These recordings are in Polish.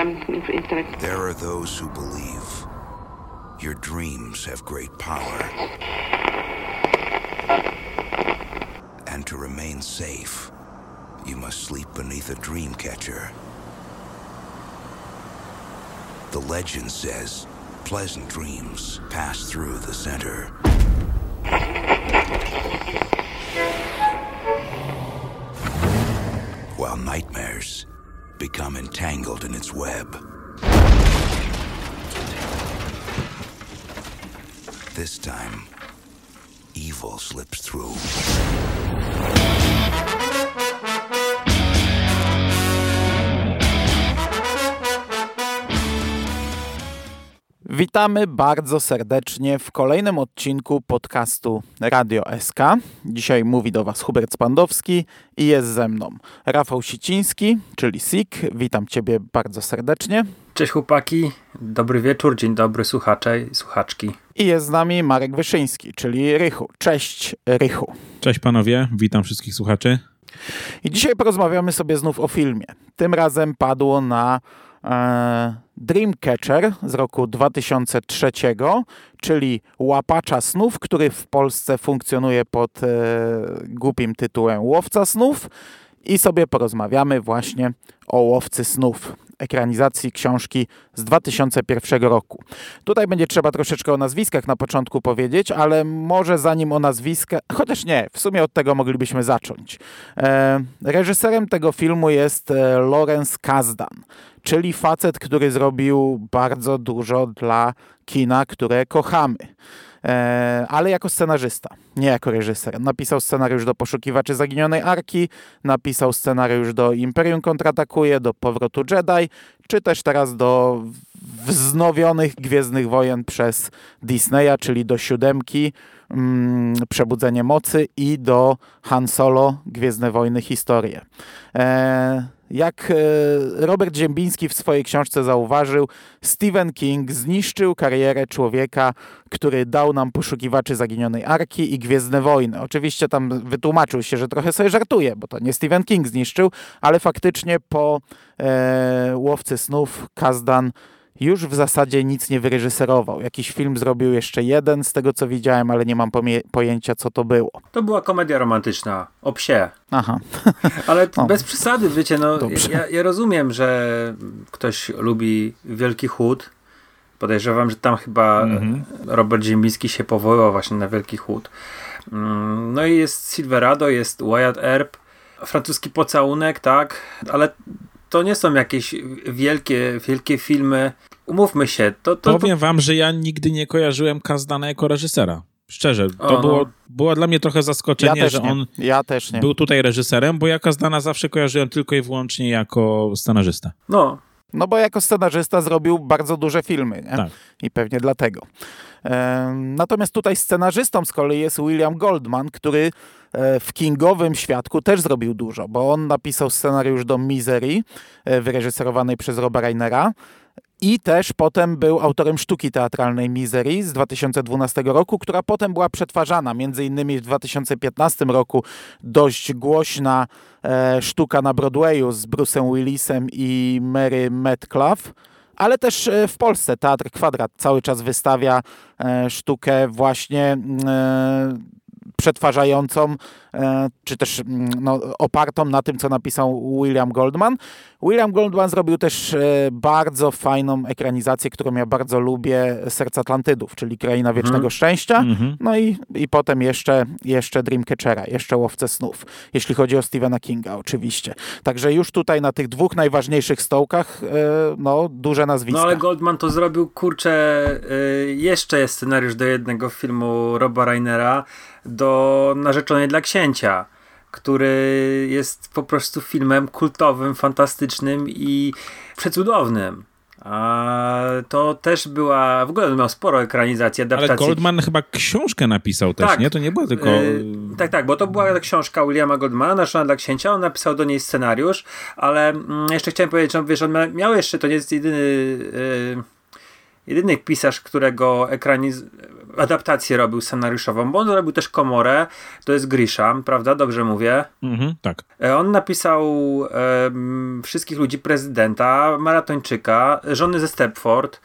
There are those who believe your dreams have great power. And to remain safe, you must sleep beneath a dream catcher. The legend says pleasant dreams pass through the center. While nightmares become entangled in its web. This time, evil slips through. Witamy bardzo serdecznie w kolejnym odcinku podcastu Radio SK. Dzisiaj mówi do Was Hubert Spandowski i jest ze mną Rafał Siciński, czyli SIK. Witam Ciebie bardzo serdecznie. Cześć chłopaki, dobry wieczór, dzień dobry słuchacze i słuchaczki. I jest z nami Marek Wyszyński, czyli Rychu. Cześć Rychu. Cześć panowie, witam wszystkich słuchaczy. I dzisiaj porozmawiamy sobie znów o filmie. Tym razem padło na Dreamcatcher z roku 2003, czyli łapacza snów, który w Polsce funkcjonuje pod e, głupim tytułem Łowca snów. I sobie porozmawiamy właśnie o Łowcy snów ekranizacji książki z 2001 roku. Tutaj będzie trzeba troszeczkę o nazwiskach na początku powiedzieć, ale może zanim o nazwiska, chociaż nie, w sumie od tego moglibyśmy zacząć. E, reżyserem tego filmu jest e, Lawrence Kasdan, czyli facet, który zrobił bardzo dużo dla kina, które kochamy. E, ale jako scenarzysta, nie jako reżyser. Napisał scenariusz do Poszukiwaczy Zaginionej Arki, napisał scenariusz do Imperium Kontratakuje, do Powrotu Jedi, czy też teraz do wznowionych Gwiezdnych Wojen przez Disneya, czyli do Siódemki, mm, Przebudzenie Mocy i do Han Solo, Gwiezdne Wojny Historie. E, jak e, Robert Ziembiński w swojej książce zauważył, Stephen King zniszczył karierę człowieka, który dał nam poszukiwaczy zaginionej arki i Gwiezdne Wojny. Oczywiście tam wytłumaczył się, że trochę sobie żartuje, bo to nie Stephen King zniszczył, ale faktycznie po e, Łowcy Snów Kazdan już w zasadzie nic nie wyreżyserował. Jakiś film zrobił jeszcze jeden, z tego co widziałem, ale nie mam pojęcia, co to było. To była komedia romantyczna o psie. Aha. Ale bez przesady, wiecie, no, ja, ja, rozumiem, że ktoś lubi Wielki Chód. Podejrzewam, że tam chyba mhm. Robert Ziembiński się powołał właśnie na Wielki Chód. Mm, no i jest Silverado, jest Wyatt Earp, francuski pocałunek, tak, ale to nie są jakieś wielkie, wielkie filmy. Umówmy się. To, to, Powiem to... wam, że ja nigdy nie kojarzyłem Kazdana jako reżysera. Szczerze, to o, było, no. było dla mnie trochę zaskoczenie, ja że on ja też nie. był tutaj reżyserem, bo ja Kazdana zawsze kojarzyłem tylko i wyłącznie jako scenarzysta. No, no bo jako scenarzysta zrobił bardzo duże filmy nie? Tak. i pewnie dlatego. Natomiast tutaj scenarzystą z kolei jest William Goldman, który e, w kingowym świadku też zrobił dużo, bo on napisał scenariusz do Misery, e, wyreżyserowanej przez Roba Reinera. I też potem był autorem sztuki teatralnej Misery z 2012 roku, która potem była przetwarzana. Między innymi w 2015 roku dość głośna e, sztuka na Broadwayu z Bruce'em Willisem i Mary Metcalf ale też e, w Polsce Teatr Kwadrat cały czas wystawia e, sztukę właśnie e, przetwarzającą, czy też no, opartą na tym, co napisał William Goldman. William Goldman zrobił też bardzo fajną ekranizację, którą ja bardzo lubię, Serc Atlantydów, czyli Kraina Wiecznego hmm. Szczęścia. Hmm. No i, i potem jeszcze, jeszcze Dreamcatchera, jeszcze Łowcę Snów, jeśli chodzi o Stephena Kinga oczywiście. Także już tutaj na tych dwóch najważniejszych stołkach no, duże nazwiska. No ale Goldman to zrobił, kurczę, jeszcze jest scenariusz do jednego filmu Roba Reinera, do Narzeczonej dla Księcia, który jest po prostu filmem kultowym, fantastycznym i przecudownym. A to też była, w ogóle miał sporo ekranizacji, adaptacji. Ale Goldman chyba książkę napisał też, tak. nie? To nie było tylko... Yy, tak, tak, bo to była książka Williama Goldmana, Narzeczona dla księcia, on napisał do niej scenariusz, ale mm, jeszcze chciałem powiedzieć, że wiesz, on miał jeszcze, to nie jest jedyny... Yy, jedyny pisarz, którego ekraniz adaptację robił scenariuszową, bo on robił też Komorę, to jest Grisham, prawda? Dobrze mówię? Mhm, tak. E, on napisał e, Wszystkich ludzi prezydenta, Maratończyka, Żony ze Stepford,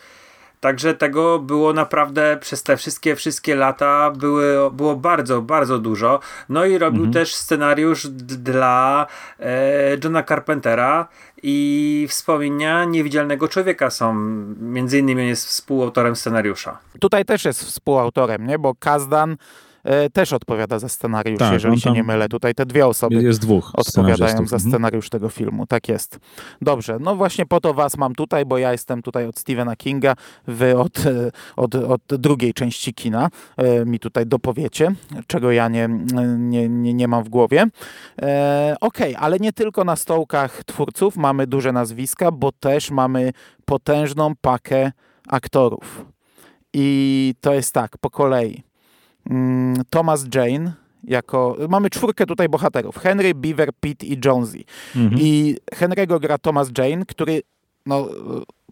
Także tego było naprawdę przez te wszystkie, wszystkie lata były, było bardzo, bardzo dużo. No i robił mhm. też scenariusz dla e, Johna Carpentera i wspomnienia Niewidzialnego Człowieka są, między innymi jest współautorem scenariusza. Tutaj też jest współautorem, nie? bo Kazdan też odpowiada za scenariusz, tak, jeżeli się nie mylę. Tutaj te dwie osoby jest dwóch odpowiadają za mhm. scenariusz tego filmu. Tak jest. Dobrze, no właśnie po to was mam tutaj, bo ja jestem tutaj od Stephena Kinga, wy od, e, od, od drugiej części kina e, mi tutaj dopowiecie, czego ja nie, nie, nie, nie mam w głowie. E, Okej, okay, ale nie tylko na stołkach twórców mamy duże nazwiska, bo też mamy potężną pakę aktorów. I to jest tak, po kolei. Mm, Thomas Jane, jako, mamy czwórkę tutaj bohaterów, Henry, Beaver, Pitt i Jonesy. Mhm. I Henry'ego gra Thomas Jane, który no,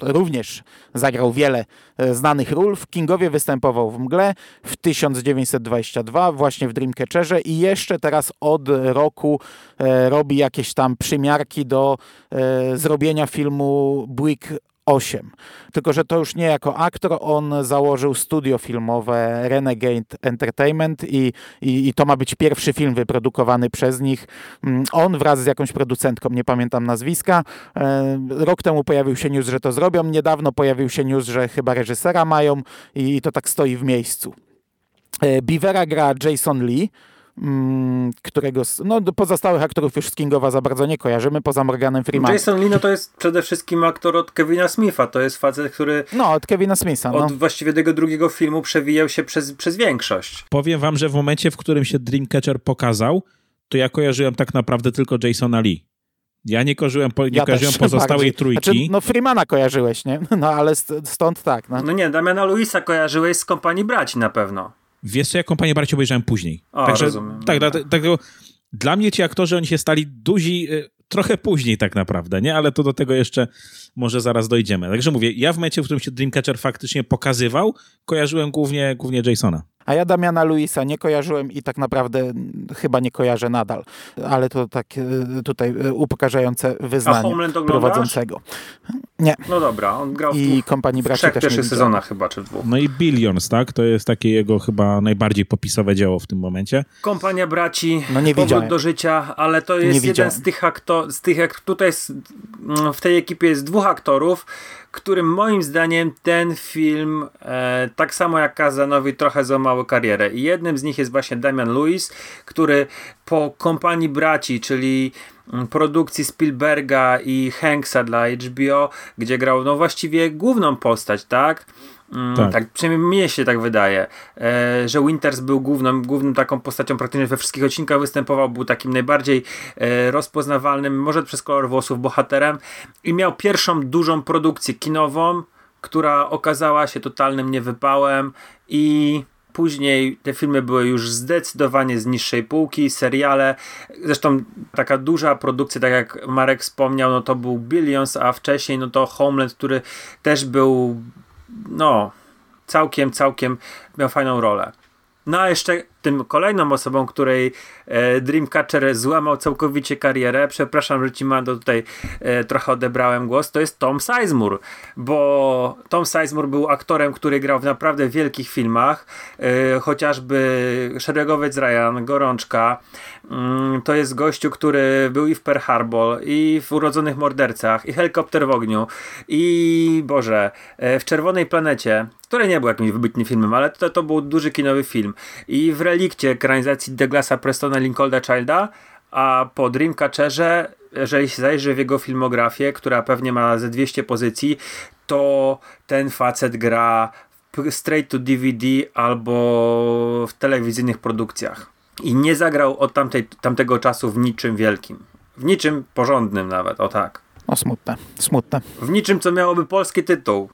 również zagrał wiele e, znanych ról. W Kingowie występował w Mgle w 1922, właśnie w Dreamcatcherze i jeszcze teraz od roku e, robi jakieś tam przymiarki do e, zrobienia filmu Buick 8. Tylko, że to już nie jako aktor, on założył studio filmowe Renegade Entertainment i, i, i, to ma być pierwszy film wyprodukowany przez nich. Mm, on wraz z jakąś producentką, nie pamiętam nazwiska. E, rok temu pojawił się news, że to zrobią. Niedawno pojawił się news, że chyba reżysera mają i, i to tak stoi w miejscu. E, Beavera gra Jason Lee, którego, no pozostałych aktorów już z Kingowa za bardzo nie kojarzymy, poza Morganem Freemanem. Jason Lee no to jest przede wszystkim aktor od Kevina Smitha, to jest facet, który no, od Kevina Smitha, no. od właściwie tego drugiego filmu przewijał się przez, przez większość. Powiem wam, że w momencie, w którym się Dreamcatcher pokazał, to ja kojarzyłem tak naprawdę tylko Jasona Lee. Ja nie kojarzyłem, po, nie ja kojarzyłem pozostałej trójki. Znaczy, no Freemana kojarzyłeś, nie? No ale stąd tak. No, no nie, Damiana Luisa kojarzyłeś z kompanii braci na pewno. Wiesz co, ja kompanię braci obejrzałem później. O, Także, rozumiem. Tak, dlatego dla mnie ci aktorzy, oni się stali duzi y, trochę później tak naprawdę, nie? Ale to do tego jeszcze może zaraz dojdziemy. Także mówię, ja w momencie, w którym się Dreamcatcher faktycznie pokazywał, kojarzyłem głównie, głównie Jasona. A ja Damiana Luisa nie kojarzyłem i tak naprawdę chyba nie kojarzę nadal. Ale to tak e, tutaj e, upokarzające wyznanie prowadzącego. Nie. No dobra, on grał I w, kompanii braci też pierwszych sezonach chyba, czy dwóch. No i Billions, tak? To jest takie jego chyba najbardziej popisowe dzieło w tym momencie. Kompania braci, no nie powrót do życia, ale to jest jeden z tych aktorów, z tych jak tutaj w tej ekipie jest dwóch aktorów, którym moim zdaniem ten film, e, tak samo jak Kazanowi, trochę złamał karierę. I jednym z nich jest właśnie Damian Lewis, który po kompanii braci, czyli mm, produkcji Spielberga i Hanksa dla HBO, gdzie grał no właściwie główną postać, tak? Mm, tak. tak, przynajmniej mnie się tak wydaje, e, że Winters był główną, główną taką postacią praktycznie we wszystkich odcinkach występował, był takim najbardziej e, rozpoznawalnym, może przez kolor włosów, bohaterem i miał pierwszą dużą produkcję kinową, która okazała się totalnym niewypałem i Później te filmy były już zdecydowanie z niższej półki, seriale. Zresztą taka duża produkcja, tak jak Marek wspomniał, no to był Billions, a wcześniej no to Homeland, który też był no, całkiem, całkiem miał fajną rolę. No a jeszcze tym kolejną osobą, której e, Dreamcatcher złamał całkowicie karierę, przepraszam, że ci Mando tutaj e, trochę odebrałem głos, to jest Tom Sizemore, bo Tom Sizemore był aktorem, który grał w naprawdę wielkich filmach, e, chociażby Szeregowiec Ryan, Gorączka, mm, to jest gościu, który był i w Pearl Harbor, i w Urodzonych Mordercach, i Helikopter w ogniu, i Boże, e, w Czerwonej Planecie, które nie był jakimś wybitnym filmem, ale to, to był duży kinowy film. I w relikcie ekranizacji Douglasa Prestona Lincolna Childa, a po Dreamcatcherze, jeżeli się zajrzy w jego filmografię, która pewnie ma ze 200 pozycji, to ten facet gra straight to DVD albo w telewizyjnych produkcjach. I nie zagrał od tamtej, tamtego czasu w niczym wielkim. W niczym porządnym nawet, o tak. O, smutne, smutne. W niczym, co miałoby polski tytuł.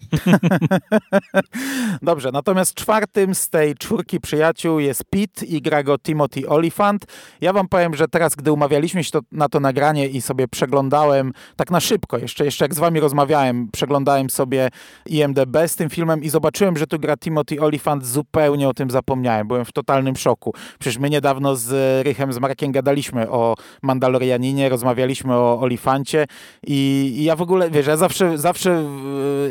Dobrze, natomiast czwartym z tej czwórki przyjaciół jest Pete i gra go Timothy Olyphant. Ja wam powiem, że teraz, gdy umawialiśmy się to, na to nagranie i sobie przeglądałem, tak na szybko, jeszcze, jeszcze jak z wami rozmawiałem, przeglądałem sobie IMDB z tym filmem i zobaczyłem, że tu gra Timothy Olyphant, zupełnie o tym zapomniałem. Byłem w totalnym szoku. Przecież my niedawno z Rychem, z Markiem gadaliśmy o Mandalorianinie, rozmawialiśmy o Olifancie i, i ja w ogóle, wiesz, ja zawsze, zawsze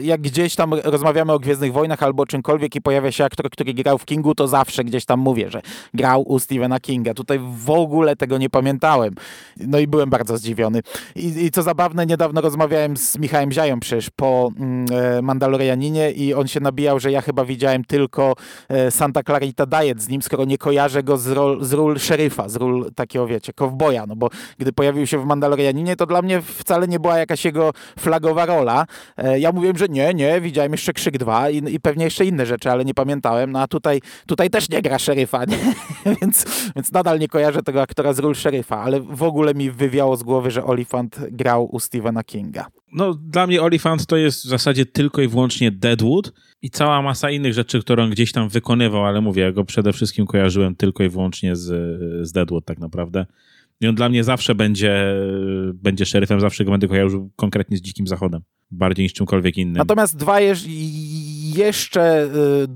jak gdzieś tam rozmawiamy o Gwiezdnych Wojnach albo czymkolwiek i pojawia się aktor, który grał w Kingu, to zawsze gdzieś tam mówię, że grał u Stephena Kinga. Tutaj w ogóle tego nie pamiętałem. No i byłem bardzo zdziwiony. I, i co zabawne, niedawno rozmawiałem z Michałem Ziają przecież po mm, e, Mandalorianinie i on się nabijał, że ja chyba widziałem tylko e, Santa Clarita Diet z nim, skoro nie kojarzę go z, z ról szeryfa, z ról takiego, wiecie, kowboja, no bo gdy pojawił się w Mandalorianinie, to dla mnie wcale nie była jakaś jego flagowa rola. E, ja mówiłem, że nie, nie, widziałem jeszcze Krzyk 2 i, i pewnie jeszcze inne rzeczy, ale nie pamiętałem. No a tutaj, tutaj też nie gra szeryfa, nie? więc, więc nadal nie kojarzę tego aktora z ról szeryfa, ale w ogóle mi wywiało z głowy, że Olifant grał u Stephena Kinga. No, dla mnie Olifant to jest w zasadzie tylko i wyłącznie Deadwood i cała masa innych rzeczy, które on gdzieś tam wykonywał, ale mówię, ja go przede wszystkim kojarzyłem tylko i wyłącznie z, z Deadwood tak naprawdę. I on dla mnie zawsze będzie, będzie szeryfem, zawsze go będę kojarzył konkretnie z Dzikim Zachodem. Bardziej niż czymkolwiek innym. Natomiast dwa jeszcze y,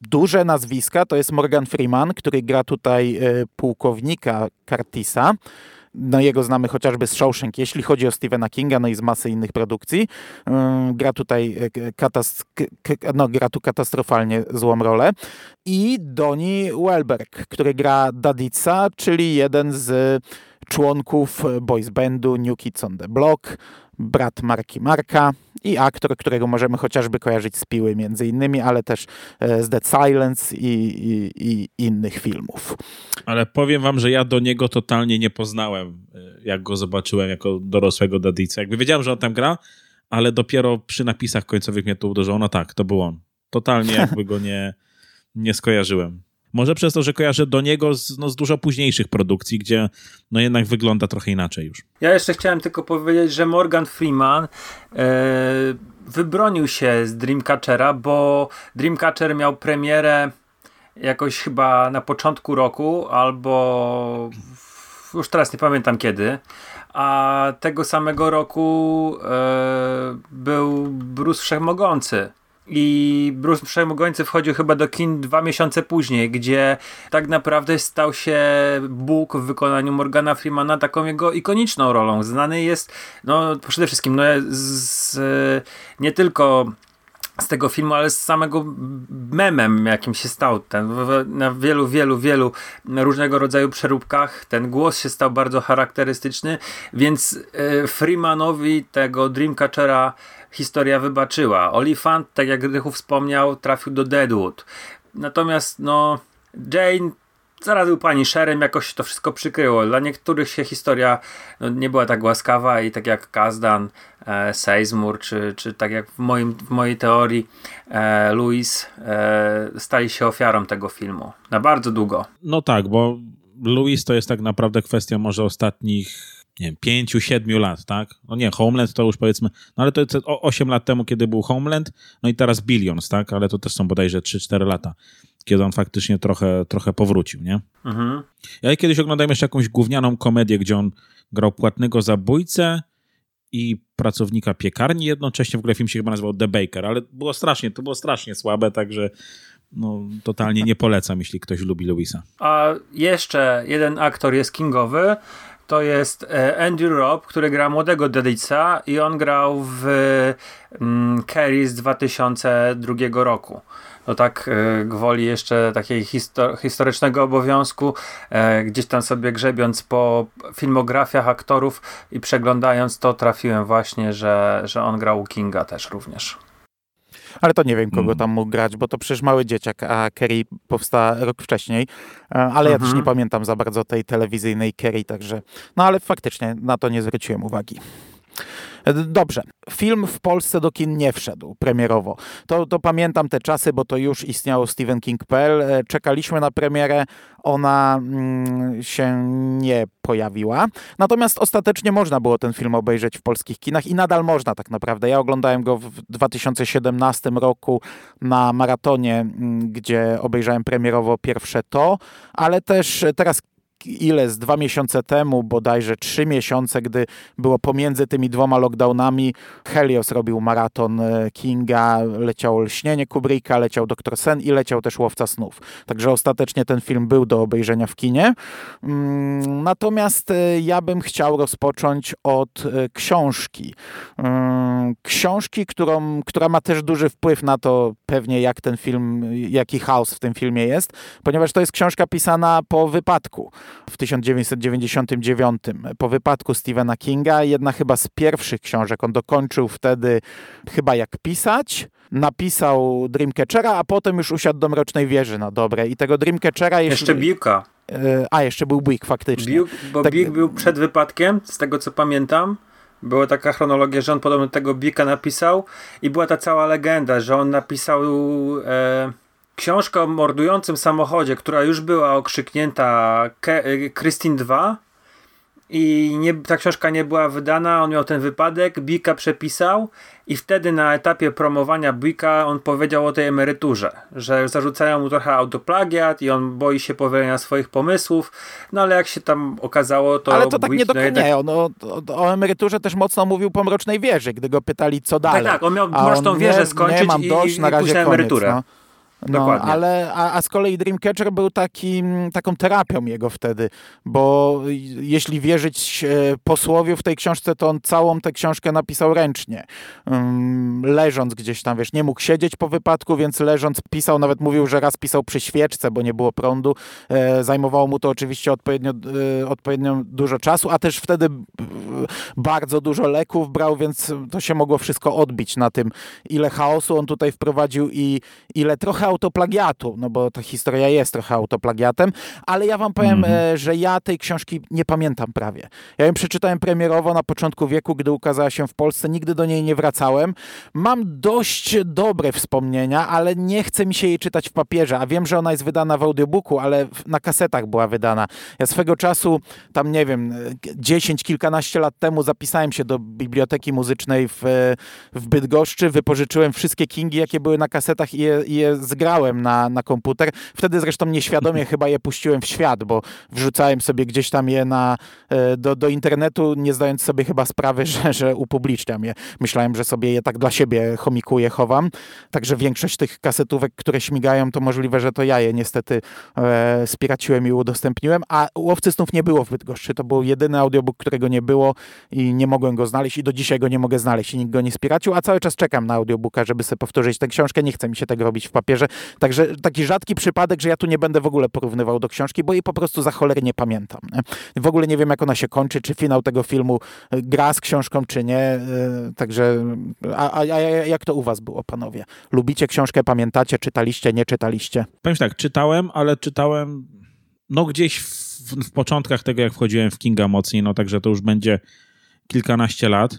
duże nazwiska to jest Morgan Freeman, który gra tutaj y, pułkownika Curtisa. No jego znamy chociażby z Shawshank, jeśli chodzi o Stephena Kinga, no i z masy innych produkcji. Y, gra tutaj katast no, gra tu katastrofalnie złą rolę. I Donnie Welberg, który gra Dadica, czyli jeden z członków boys bandu New Kids on the Block, brat Marki Marka i aktor, którego możemy chociażby kojarzyć z Piły między innymi, ale też z Dead Silence i, i, i, innych filmów. Ale powiem wam, że ja do niego totalnie nie poznałem, jak go zobaczyłem jako dorosłego Dadica. Jakby wiedziałem, że on tam gra, ale dopiero przy napisach końcowych mnie to uderzyło. No tak, to był on. Totalnie jakby go nie, nie skojarzyłem. Może przez to, że kojarzę do niego z, no, z dużo późniejszych produkcji, gdzie no jednak wygląda trochę inaczej już. Ja jeszcze chciałem tylko powiedzieć, że Morgan Freeman e, wybronił się z Dreamcatchera, bo Dreamcatcher miał premierę jakoś chyba na początku roku, albo już teraz nie pamiętam kiedy, a tego samego roku e, był Bruce Wszechmogący i Bruce Przemogący wchodził chyba do kin dwa miesiące później, gdzie tak naprawdę stał się Bóg w wykonaniu Morgana Freemana taką jego ikoniczną rolą. Znany jest no przede wszystkim no, z, nie tylko z tego filmu, ale z samego memem, jakim się stał ten, na wielu, wielu, wielu różnego rodzaju przeróbkach ten głos się stał bardzo charakterystyczny, więc e, Freemanowi tego Dreamcatchera historia wybaczyła. Olifant, tak jak Rychu wspomniał, trafił do Deadwood. Natomiast no Jane zaraz był pani Sherem, jakoś to wszystko przykryło. Dla niektórych się historia no, nie była tak łaskawa i tak jak Kazdan, e, czy, czy tak jak w, moim, w mojej teorii e, Louis e, stali się ofiarą tego filmu. Na bardzo długo. No tak, bo Louis to jest tak naprawdę kwestia może ostatnich nie wiem, pięciu, siedmiu lat, tak? No nie, Homeland to już powiedzmy, no ale to jest 8 lat temu, kiedy był Homeland, no i teraz Billions, tak? Ale to też są bodajże 3-4 lata, kiedy on faktycznie trochę, trochę powrócił, nie? Mhm. Ja kiedyś oglądałem jeszcze jakąś gównianą komedię, gdzie on grał płatnego zabójcę i pracownika piekarni jednocześnie, w ogóle film się chyba nazywał The Baker, ale było strasznie, to było strasznie słabe, także no, totalnie nie polecam, jeśli ktoś lubi Louisa. A jeszcze jeden aktor jest kingowy, to jest e, Andrew Robb, który gra młodego Dedica i on grał w mm, Carrie z 2002 roku. No tak e, gwoli jeszcze takiego histor historycznego obowiązku, e, gdzieś tam sobie grzebiąc po filmografiach aktorów i przeglądając to trafiłem właśnie, że, że on grał u Kinga też również. Ale to nie wiem, kogo mhm. tam mógł grać, bo to przecież mały dzieciak, a Kerry powstała rok wcześniej. E, ale ja też nie mhm. pamiętam za bardzo tej telewizyjnej Kerry, także... No ale faktycznie na to nie zwróciłem uwagi. Dobrze. Film w Polsce do kin nie wszedł premierowo. To, to pamiętam te czasy, bo to już istniało Stephen King.pl. E, czekaliśmy na premierę, ona mm, się nie pojawiła. Natomiast ostatecznie można było ten film obejrzeć w polskich kinach i nadal można tak naprawdę. Ja oglądałem go w 2017 roku na maratonie, mm, gdzie obejrzałem premierowo pierwsze to, ale też teraz ile z dwa miesiące temu, bodajże trzy miesiące, gdy było pomiędzy tymi dwoma lockdownami, Helios robił maraton e, Kinga, leciał Lśnienie Kubricka, leciał Doktor Sen i leciał też Łowca Snów. Także ostatecznie ten film był do obejrzenia w kinie. Mm, natomiast e, ja bym chciał rozpocząć od e, książki. Mm, książki, którą, która ma też duży wpływ na to pewnie jak ten film, jaki chaos w tym filmie jest, ponieważ to jest książka pisana po wypadku w 1999 po wypadku Stephena Kinga. Jedna chyba z pierwszych książek. On dokończył wtedy chyba jak pisać. Napisał Dreamcatchera, a potem już usiadł do Mrocznej Wieży na dobre. I tego Dreamcatchera... Jeszcze Biłka. E, a, jeszcze był Biłk faktycznie. Biłk, bo tak... Był przed wypadkiem, z tego co pamiętam. Była taka chronologia, że on podobno tego Bika napisał i była ta cała legenda, że on napisał e, książka o mordującym samochodzie, która już była okrzyknięta y, Christine 2 i nie, ta książka nie była wydana, on miał ten wypadek, Bika przepisał i wtedy na etapie promowania Bika on powiedział o tej emeryturze, że zarzucają mu trochę autoplagiat i on boi się powielenia swoich pomysłów, no ale jak się tam okazało, to... Ale to tak nie do końca, no jednak... nie, o, o, emeryturze też mocno mówił po Mrocznej Wieży, gdy go pytali co dalej. Tak, tak, on miał Mroczną Wieżę skończyć nie, mam dość, i, na razie i koniec, emeryturę. No. No, Dokładnie. ale a, a z kolei Dreamcatcher był takim, taką terapią jego wtedy, bo jeśli wierzyć e, posłowiu w tej książce, to on całą tę książkę napisał ręcznie. Um, leżąc gdzieś tam, wiesz, nie mógł siedzieć po wypadku, więc leżąc pisał, nawet mówił, że raz pisał przy świeczce, bo nie było prądu. E, zajmowało mu to oczywiście odpowiednio, e, odpowiednio dużo czasu, a też wtedy bardzo dużo leków brał, więc to się mogło wszystko odbić na tym, ile chaosu on tutaj wprowadził i ile trochę autoplagiatu, no bo ta historia jest trochę autoplagiatem, ale ja wam powiem, mm -hmm. że ja tej książki nie pamiętam prawie. Ja ją przeczytałem premierowo na początku wieku, gdy ukazała się w Polsce, nigdy do niej nie wracałem. Mam dość dobre wspomnienia, ale nie chce mi się jej czytać w papierze, a wiem, że ona jest wydana w audiobooku, ale na kasetach była wydana. Ja swego czasu, tam nie wiem, 10, kilkanaście lat temu zapisałem się do biblioteki muzycznej w, w Bydgoszczy, wypożyczyłem wszystkie Kingi, jakie były na kasetach i je, je zgrałem na, na komputer. Wtedy zresztą nieświadomie chyba je puściłem w świat, bo wrzucałem sobie gdzieś tam je na, e, do, do internetu, nie zdając sobie chyba sprawy, że, że upubliczniam je. Myślałem, że sobie je tak dla siebie chomikuję, chowam. Także większość tych kasetówek, które śmigają, to możliwe, że to ja je niestety e, spiraciłem i udostępniłem, a Łowcy Snów nie było w Bydgoszczy. To był jedyny audiobook, którego nie było i nie mogłem go znaleźć i do dzisiaj go nie mogę znaleźć i nikt go nie spiracił, a cały czas czekam na audiobooka, żeby sobie powtórzyć tę książkę. Nie chce mi się tego robić w papierze. Także taki rzadki przypadek, że ja tu nie będę w ogóle porównywał do książki, bo jej po prostu za cholerę nie pamiętam. W ogóle nie wiem, jak ona się kończy, czy finał tego filmu e, gra z książką, czy nie. E, także, a, a, a jak to u was było, panowie? Lubicie książkę, pamiętacie, czytaliście, nie czytaliście? Powiem tak, czytałem, ale czytałem no gdzieś w, w początkach tego, jak wchodziłem w Kinga mocniej, no także to już będzie kilkanaście lat.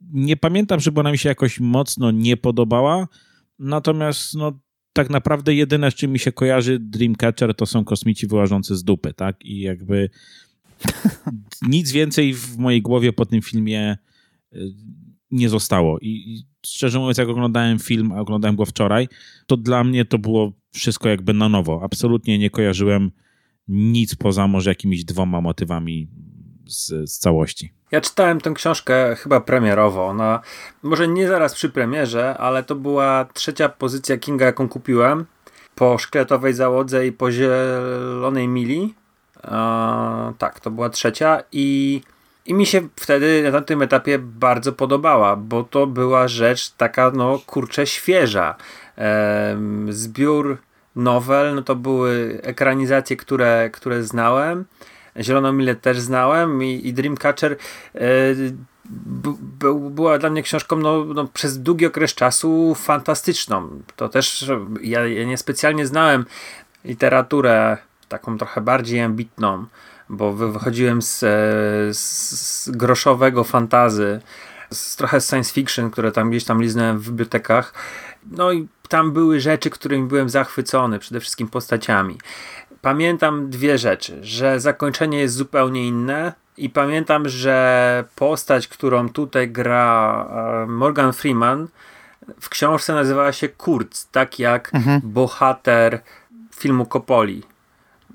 Nie pamiętam, żeby ona mi się jakoś mocno nie podobała, natomiast no, tak naprawdę jedyne, z czym mi się kojarzy Dreamcatcher, to są kosmici wyłażący z dupy, tak? I jakby nic więcej w mojej głowie po tym filmie y, nie zostało. I, szczerze mówiąc, jak oglądałem film, a oglądałem go wczoraj, to dla mnie to było wszystko jakby na nowo. Absolutnie nie kojarzyłem nic poza może jakimiś dwoma motywami z, z całości. Ja czytałem tę książkę chyba premierowo. Ona może nie zaraz przy premierze, ale to była trzecia pozycja Kinga, jaką kupiłem. Po szkieletowej załodze i po zielonej mili. Eee, tak, to była trzecia i, i mi się wtedy na tym etapie bardzo podobała, bo to była rzecz taka, no kurczę, świeża. Eee, zbiór nowel, no to były ekranizacje, które, które znałem. Zieloną Milę też znałem i, i Dreamcatcher e, była dla mnie książką no, no, przez długi okres czasu fantastyczną. To też ja, ja niespecjalnie znałem literaturę taką trochę bardziej ambitną, bo wychodziłem z, z, z groszowego fantazy z, trochę science fiction, które tam gdzieś tam liznąłem w bibliotekach. No i tam były rzeczy, którymi byłem zachwycony, przede wszystkim postaciami. Pamiętam dwie rzeczy, że zakończenie jest zupełnie inne i pamiętam, że postać, którą tutaj gra e, Morgan Freeman w książce nazywała się Kurz, tak jak mhm. bohater filmu Kopoli.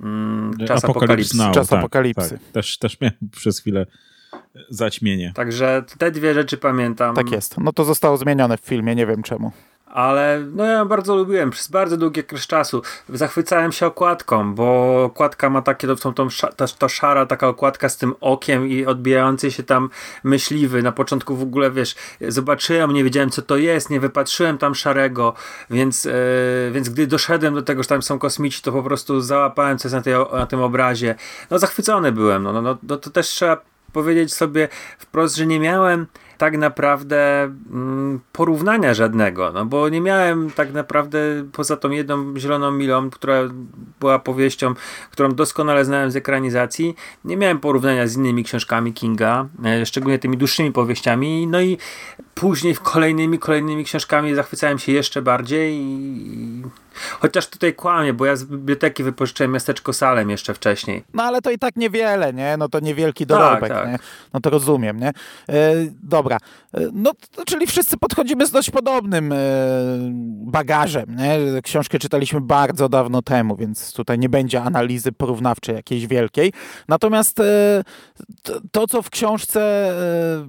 Mm, czas apokalipsy. Now, Czas tak, apokalipsy. Tak. Też, też miałem przez chwilę zaćmienie. Także te dwie rzeczy pamiętam. Tak jest. No to zostało zmienione w filmie, nie wiem czemu ale no ja bardzo lubiłem przez bardzo długi okres czasu. Zachwycałem się okładką, bo okładka ma takie, to tą, to, to szara taka okładka z tym okiem i odbijający się tam myśliwy. Na początku w ogóle, wiesz, zobaczyłem, nie wiedziałem co to jest, nie wypatrzyłem tam szarego, więc, yy, więc gdy doszedłem do tego, że tam są kosmici, to po prostu załapałem coś na, tej, na tym obrazie. No zachwycony byłem, no, no, no, no to też trzeba powiedzieć sobie wprost, że nie miałem tak naprawdę mm, porównania żadnego, no bo nie miałem tak naprawdę poza tą jedną Zieloną Milą, która była powieścią, którą doskonale znałem z ekranizacji, nie miałem porównania z innymi książkami Kinga, e, szczególnie tymi dłuższymi powieściami, no i później w kolejnymi, kolejnymi książkami zachwycałem się jeszcze bardziej i Chociaż tutaj kłamie, bo ja z biblioteki wypożyczyłem miasteczko Salem jeszcze wcześniej. No ale to i tak niewiele, nie? No to niewielki dorobek, tak, tak. nie? No to rozumiem, nie? E, dobra. E, no, czyli wszyscy podchodzimy z dość podobnym e, bagażem, nie? Książkę czytaliśmy bardzo dawno temu, więc tutaj nie będzie analizy porównawczej jakiejś wielkiej. Natomiast e, to, to, co w książce e,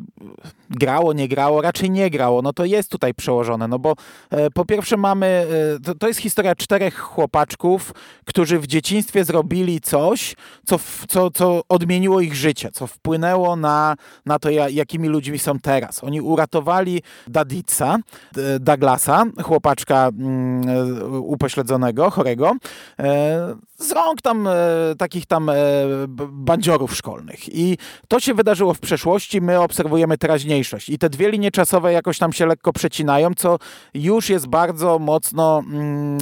grało, nie grało, raczej nie grało, no to jest tutaj przełożone, no bo e, po pierwsze mamy, to, to jest historia historia czterech chłopaczków, którzy w dzieciństwie zrobili coś, co, co, co odmieniło ich życie, co wpłynęło na, na to, jakimi ludźmi są teraz. Oni uratowali Dadica, Douglasa, chłopaczka mm, upośledzonego, chorego, e, z rąk tam e, takich tam e, bandziorów szkolnych. I to się wydarzyło w przeszłości, my obserwujemy teraźniejszość. I te dwie linie czasowe jakoś tam się lekko przecinają, co już jest bardzo mocno mm,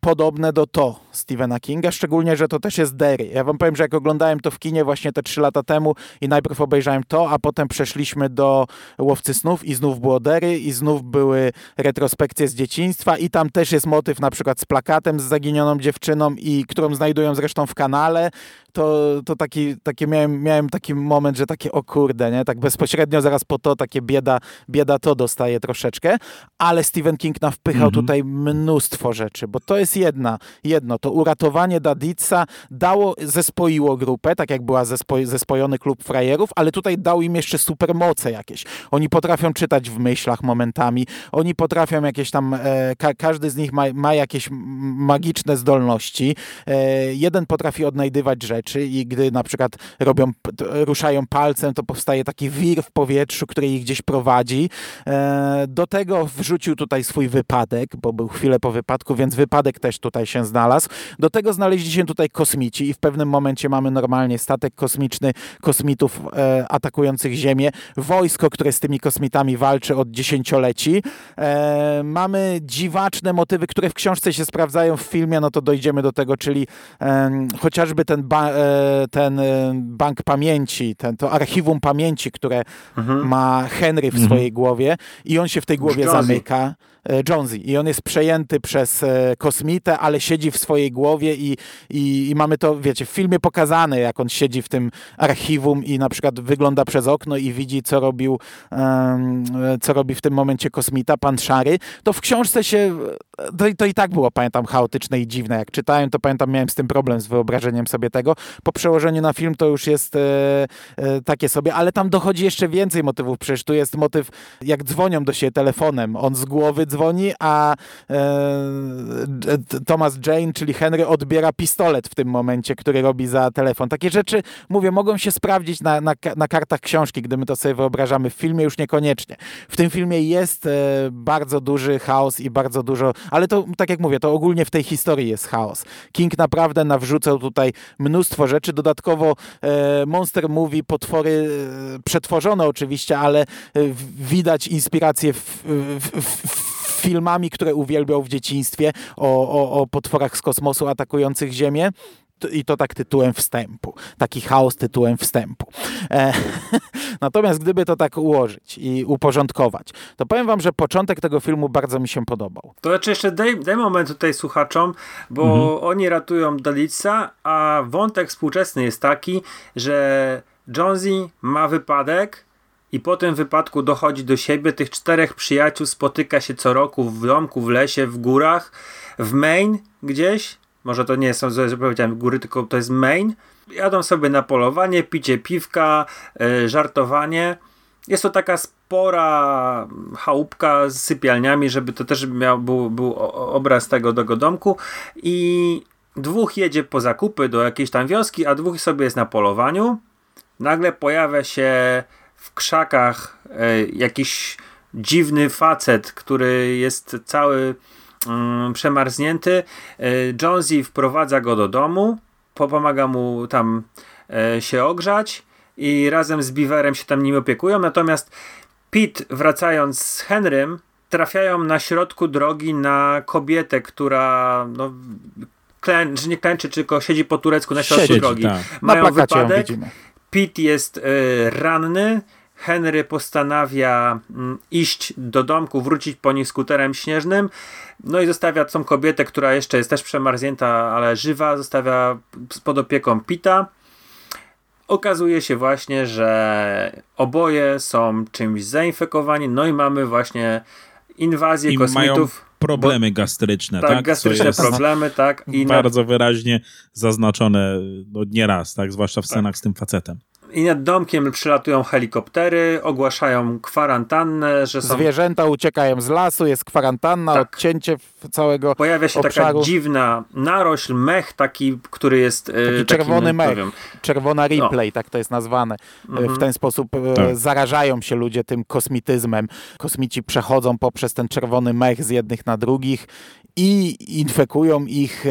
podobne do to Stephena Kinga, szczególnie, że to też jest Derry. Ja wam powiem, że jak oglądałem to w kinie właśnie te trzy lata temu i najpierw obejrzałem to, a potem przeszliśmy do Łowcy Snów i znów było Derry i znów były retrospekcje z dzieciństwa i tam też jest motyw na przykład z plakatem z zaginioną dziewczyną i którą znajdują zresztą w kanale, to, to taki, taki miałem, miałem taki moment, że takie o kurde, nie? Tak bezpośrednio zaraz po to takie bieda, bieda to dostaje troszeczkę, ale Stephen King nawpychał mhm. tutaj mnóstwo rzeczy, bo to jest jedna, jedno, to uratowanie Dadica dało, zespoiło grupę, tak jak była zespo, zespojony klub frajerów, ale tutaj dał im jeszcze supermoce jakieś. Oni potrafią czytać w myślach momentami, oni potrafią jakieś tam, e, ka, każdy z nich ma, ma jakieś magiczne zdolności. E, jeden potrafi odnajdywać rzeczy, rzeczy i gdy na przykład robią, ruszają palcem, to powstaje taki wir w powietrzu, który ich gdzieś prowadzi. E, do tego wrzucił tutaj swój wypadek, bo był chwilę po wypadku, więc wypadek też tutaj się znalazł. Do tego znaleźli się tutaj kosmici i w pewnym momencie mamy normalnie statek kosmiczny kosmitów e, atakujących Ziemię, wojsko, które z tymi kosmitami walczy od dziesięcioleci. E, mamy dziwaczne motywy, które w książce się sprawdzają w filmie, no to dojdziemy do tego, czyli chociażby ten ba E, ten e, bank pamięci, ten, to archiwum pamięci, które mhm. ma Henry w mhm. swojej głowie i on się w tej głowie zamyka. E, Jonesy i on jest przejęty przez e, kosmitę, ale siedzi w swojej głowie i, i, i, mamy to, wiecie, w filmie pokazane, jak on siedzi w tym archiwum i na przykład wygląda przez okno i widzi, co robił, um, co robi w tym momencie kosmita, pan Szary, to w książce się, to, to i tak było, pamiętam, chaotyczne i dziwne. Jak czytałem, to pamiętam, miałem z tym problem, z wyobrażeniem sobie tego. Po przełożeniu na film to już jest e, e, takie sobie, ale tam dochodzi jeszcze więcej motywów. Przecież tu jest motyw, jak dzwonią do siebie telefonem, on z głowy dzwoni dzwoni, a e, Thomas Jane, czyli Henry, odbiera pistolet w tym momencie, który robi za telefon. Takie rzeczy, mówię, mogą się sprawdzić na, na, na kartach książki, gdy my to sobie wyobrażamy. W filmie już niekoniecznie. W tym filmie jest e, bardzo duży chaos i bardzo dużo, ale to, tak jak mówię, to ogólnie w tej historii jest chaos. King naprawdę nawrzucał tutaj mnóstwo rzeczy. Dodatkowo e, Monster Movie, potwory przetworzone oczywiście, ale widać inspirację w, w, w filmami, które uwielbiał w dzieciństwie, o, o, o potworach z kosmosu atakujących Ziemię. i to tak tytułem wstępu. Taki chaos tytułem wstępu. E, natomiast gdyby to tak ułożyć i uporządkować, to powiem wam, że początek tego filmu bardzo mi się podobał. To znaczy jeszcze daj, daj moment tutaj słuchaczom, bo mhm. oni ratują Dalica, a wątek współczesny jest taki, że Jonesy ma wypadek i po tym wypadku dochodzi do siebie. Tych czterech przyjaciół spotyka się co roku w domku, w lesie, w górach, w Maine gdzieś. Może to nie są, że powiedziałem góry, tylko to jest Maine. Jadą sobie na polowanie, picie piwka, yy, żartowanie. Jest to taka spora chałupka z sypialniami, żeby to też miał, był, był obraz tego, tego domku. I dwóch jedzie po zakupy do jakiejś tam wioski, a dwóch sobie jest na polowaniu. Nagle pojawia się w krzakach e, jakiś dziwny facet, który jest cały mm, przemarznięty. E, Jonesy wprowadza go do domu, pomaga mu tam e, się ogrzać i razem z Beaverem się tam nim opiekują. Natomiast Pete, wracając z Henrym, trafiają na środku drogi na kobietę, która no, klęczy, nie klęczy, tylko siedzi po turecku na środku drogi. Tak. Mają wypadek. Pete jest y, ranny. Henry postanawia mm, iść do domku, wrócić po nich skuterem śnieżnym. No i zostawia tą kobietę, która jeszcze jest też przemarznięta, ale żywa, zostawia pod opieką Pita. Okazuje się właśnie, że oboje są czymś zainfekowani, no i mamy właśnie inwazję I kosmitów. problemy gastryczne, tak? Tak, gastryczne problemy, tak. I bardzo na... wyraźnie zaznaczone no, nieraz, tak? Zwłaszcza w scenach tak. z tym facetem i nad domkiem przylatują helikoptery, ogłaszają kwarantannę, że są... Zwierzęta uciekają z lasu, jest kwarantanna, tak. odcięcie całego Pojawia się obszaru. taka dziwna narośl, mech taki, który jest... E, taki, czerwony mech, powiem. czerwona replay, no. tak to jest nazwane. E, mhm. W ten sposób e, tak. zarażają się ludzie tym kosmityzmem. Kosmici przechodzą poprzez ten czerwony mech z jednych na drugich i infekują ich,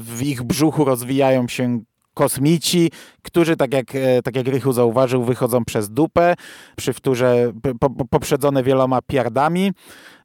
w ich brzuchu rozwijają się kosmici, którzy, tak jak, e, tak jak Rychu zauważył, wychodzą przez dupę, przy wtórze po, poprzedzone wieloma piardami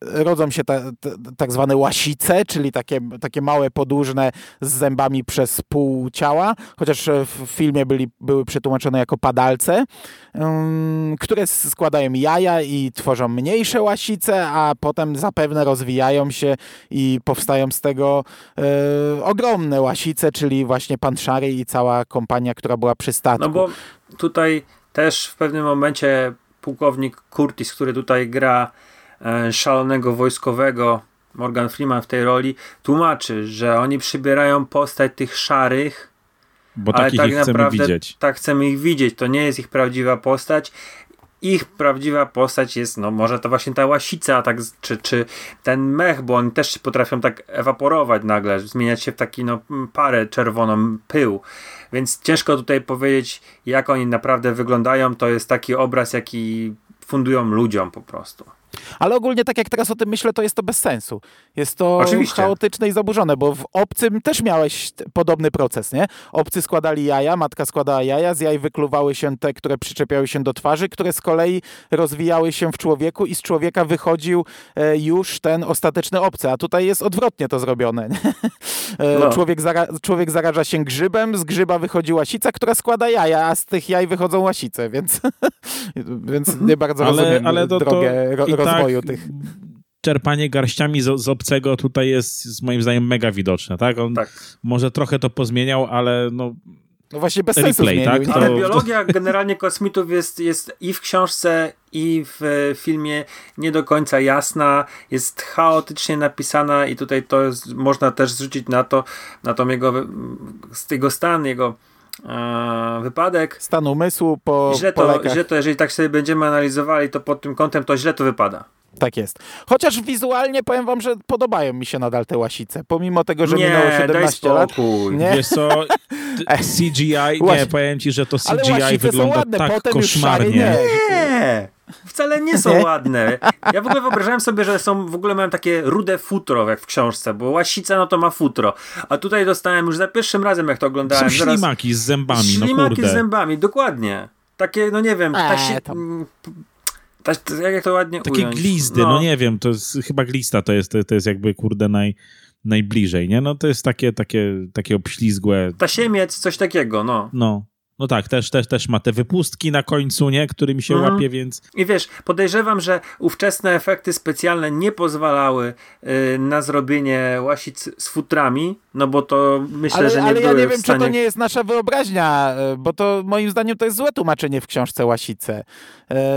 rodzą się ta, ta, tak zwane łasice, czyli takie, takie małe, podłużne z zębami przez pół ciała, chociaż w filmie byli, były przetłumaczone jako padalce, um, które składają jaja i tworzą mniejsze łasice, a potem zapewne rozwijają się i powstają z tego e, ogromne łasice, czyli właśnie pan i cała kompania, która była przy statku. No bo tutaj też w pewnym momencie pułkownik Curtis, który tutaj gra szalonego wojskowego, Morgan Freeman w tej roli, tłumaczy, że oni przybierają postać tych szarych, bo ale tak naprawdę widzieć. tak chcemy ich widzieć. To nie jest ich prawdziwa postać. Ich prawdziwa postać jest, no może to właśnie ta łasica, tak, czy, czy ten mech, bo oni też potrafią tak ewaporować nagle, zmieniać się w taki no, parę czerwoną pył. Więc ciężko tutaj powiedzieć, jak oni naprawdę wyglądają. To jest taki obraz, jaki fundują ludziom po prostu. Ale ogólnie, tak jak teraz o tym myślę, to jest to bez sensu. Jest to Oczywiście. chaotyczne i zaburzone, bo w obcym też miałeś podobny proces, nie? Obcy składali jaja, matka składała jaja, z jaj wykluwały się te, które przyczepiały się do twarzy, które z kolei rozwijały się w człowieku i z człowieka wychodził e, już ten ostateczny obcy, a tutaj jest odwrotnie to zrobione. E, no. człowiek, zara człowiek zaraża się grzybem, z grzyba wychodzi łasica, która składa jaja, a z tych jaj wychodzą łasice, więc, więc nie bardzo ale, rozumiem ale to, drogę to rozwoju tak, tych czerpanie garściami z, z, obcego tutaj jest, jest moim zdaniem mega widoczne, tak? On tak. może trochę to pozmieniał, ale no no właśnie bez sensu replay, tak? Ale to... biologia generalnie kosmitów jest, jest i w książce, i w filmie nie do końca jasna, jest chaotycznie napisana i tutaj to jest, można też zrzucić na to, na tą jego, z jego stan, jego e, wypadek. Stan umysłu po źle to, źle to, jeżeli tak sobie będziemy analizowali, to pod tym kątem to źle to wypada. Tak jest. Chociaż wizualnie powiem wam, że podobają mi się nadal te łasice. Pomimo tego, że nie, minęło 17 lat. Nie, Wiesz co, CGI, nie, powiem ci, że to CGI wygląda ładne, tak koszmarnie. nie. nie. Wcale nie są nie? ładne. Ja w ogóle wyobrażałem sobie, że są, w ogóle mają takie rude futro, jak w książce, bo łasica no to ma futro. A tutaj dostałem już za pierwszym razem, jak to oglądałem. Są ślimaki z zębami, ślimaki no kurde. z zębami, dokładnie. Takie, no nie wiem, eee, tam jak to ładnie Takie ująć? glizdy, no. no. nie wiem, to jest chyba glista, to jest, to, to jest jakby kurde naj, najbliżej, nie? No to jest takie, takie, takie obślizgłe. Tasiemiec, coś takiego, no. No. No tak, też, też, też ma te wypustki na końcu, nie? Którymi się mhm. łapie, więc... I wiesz, podejrzewam, że ówczesne efekty specjalne nie pozwalały y, na zrobienie łasic z futrami, no bo to myślę, ale, że nie ale były ja nie wiem, stanie... czy to nie jest nasza wyobraźnia, y, bo to moim zdaniem to jest złe tłumaczenie w książce Łasice.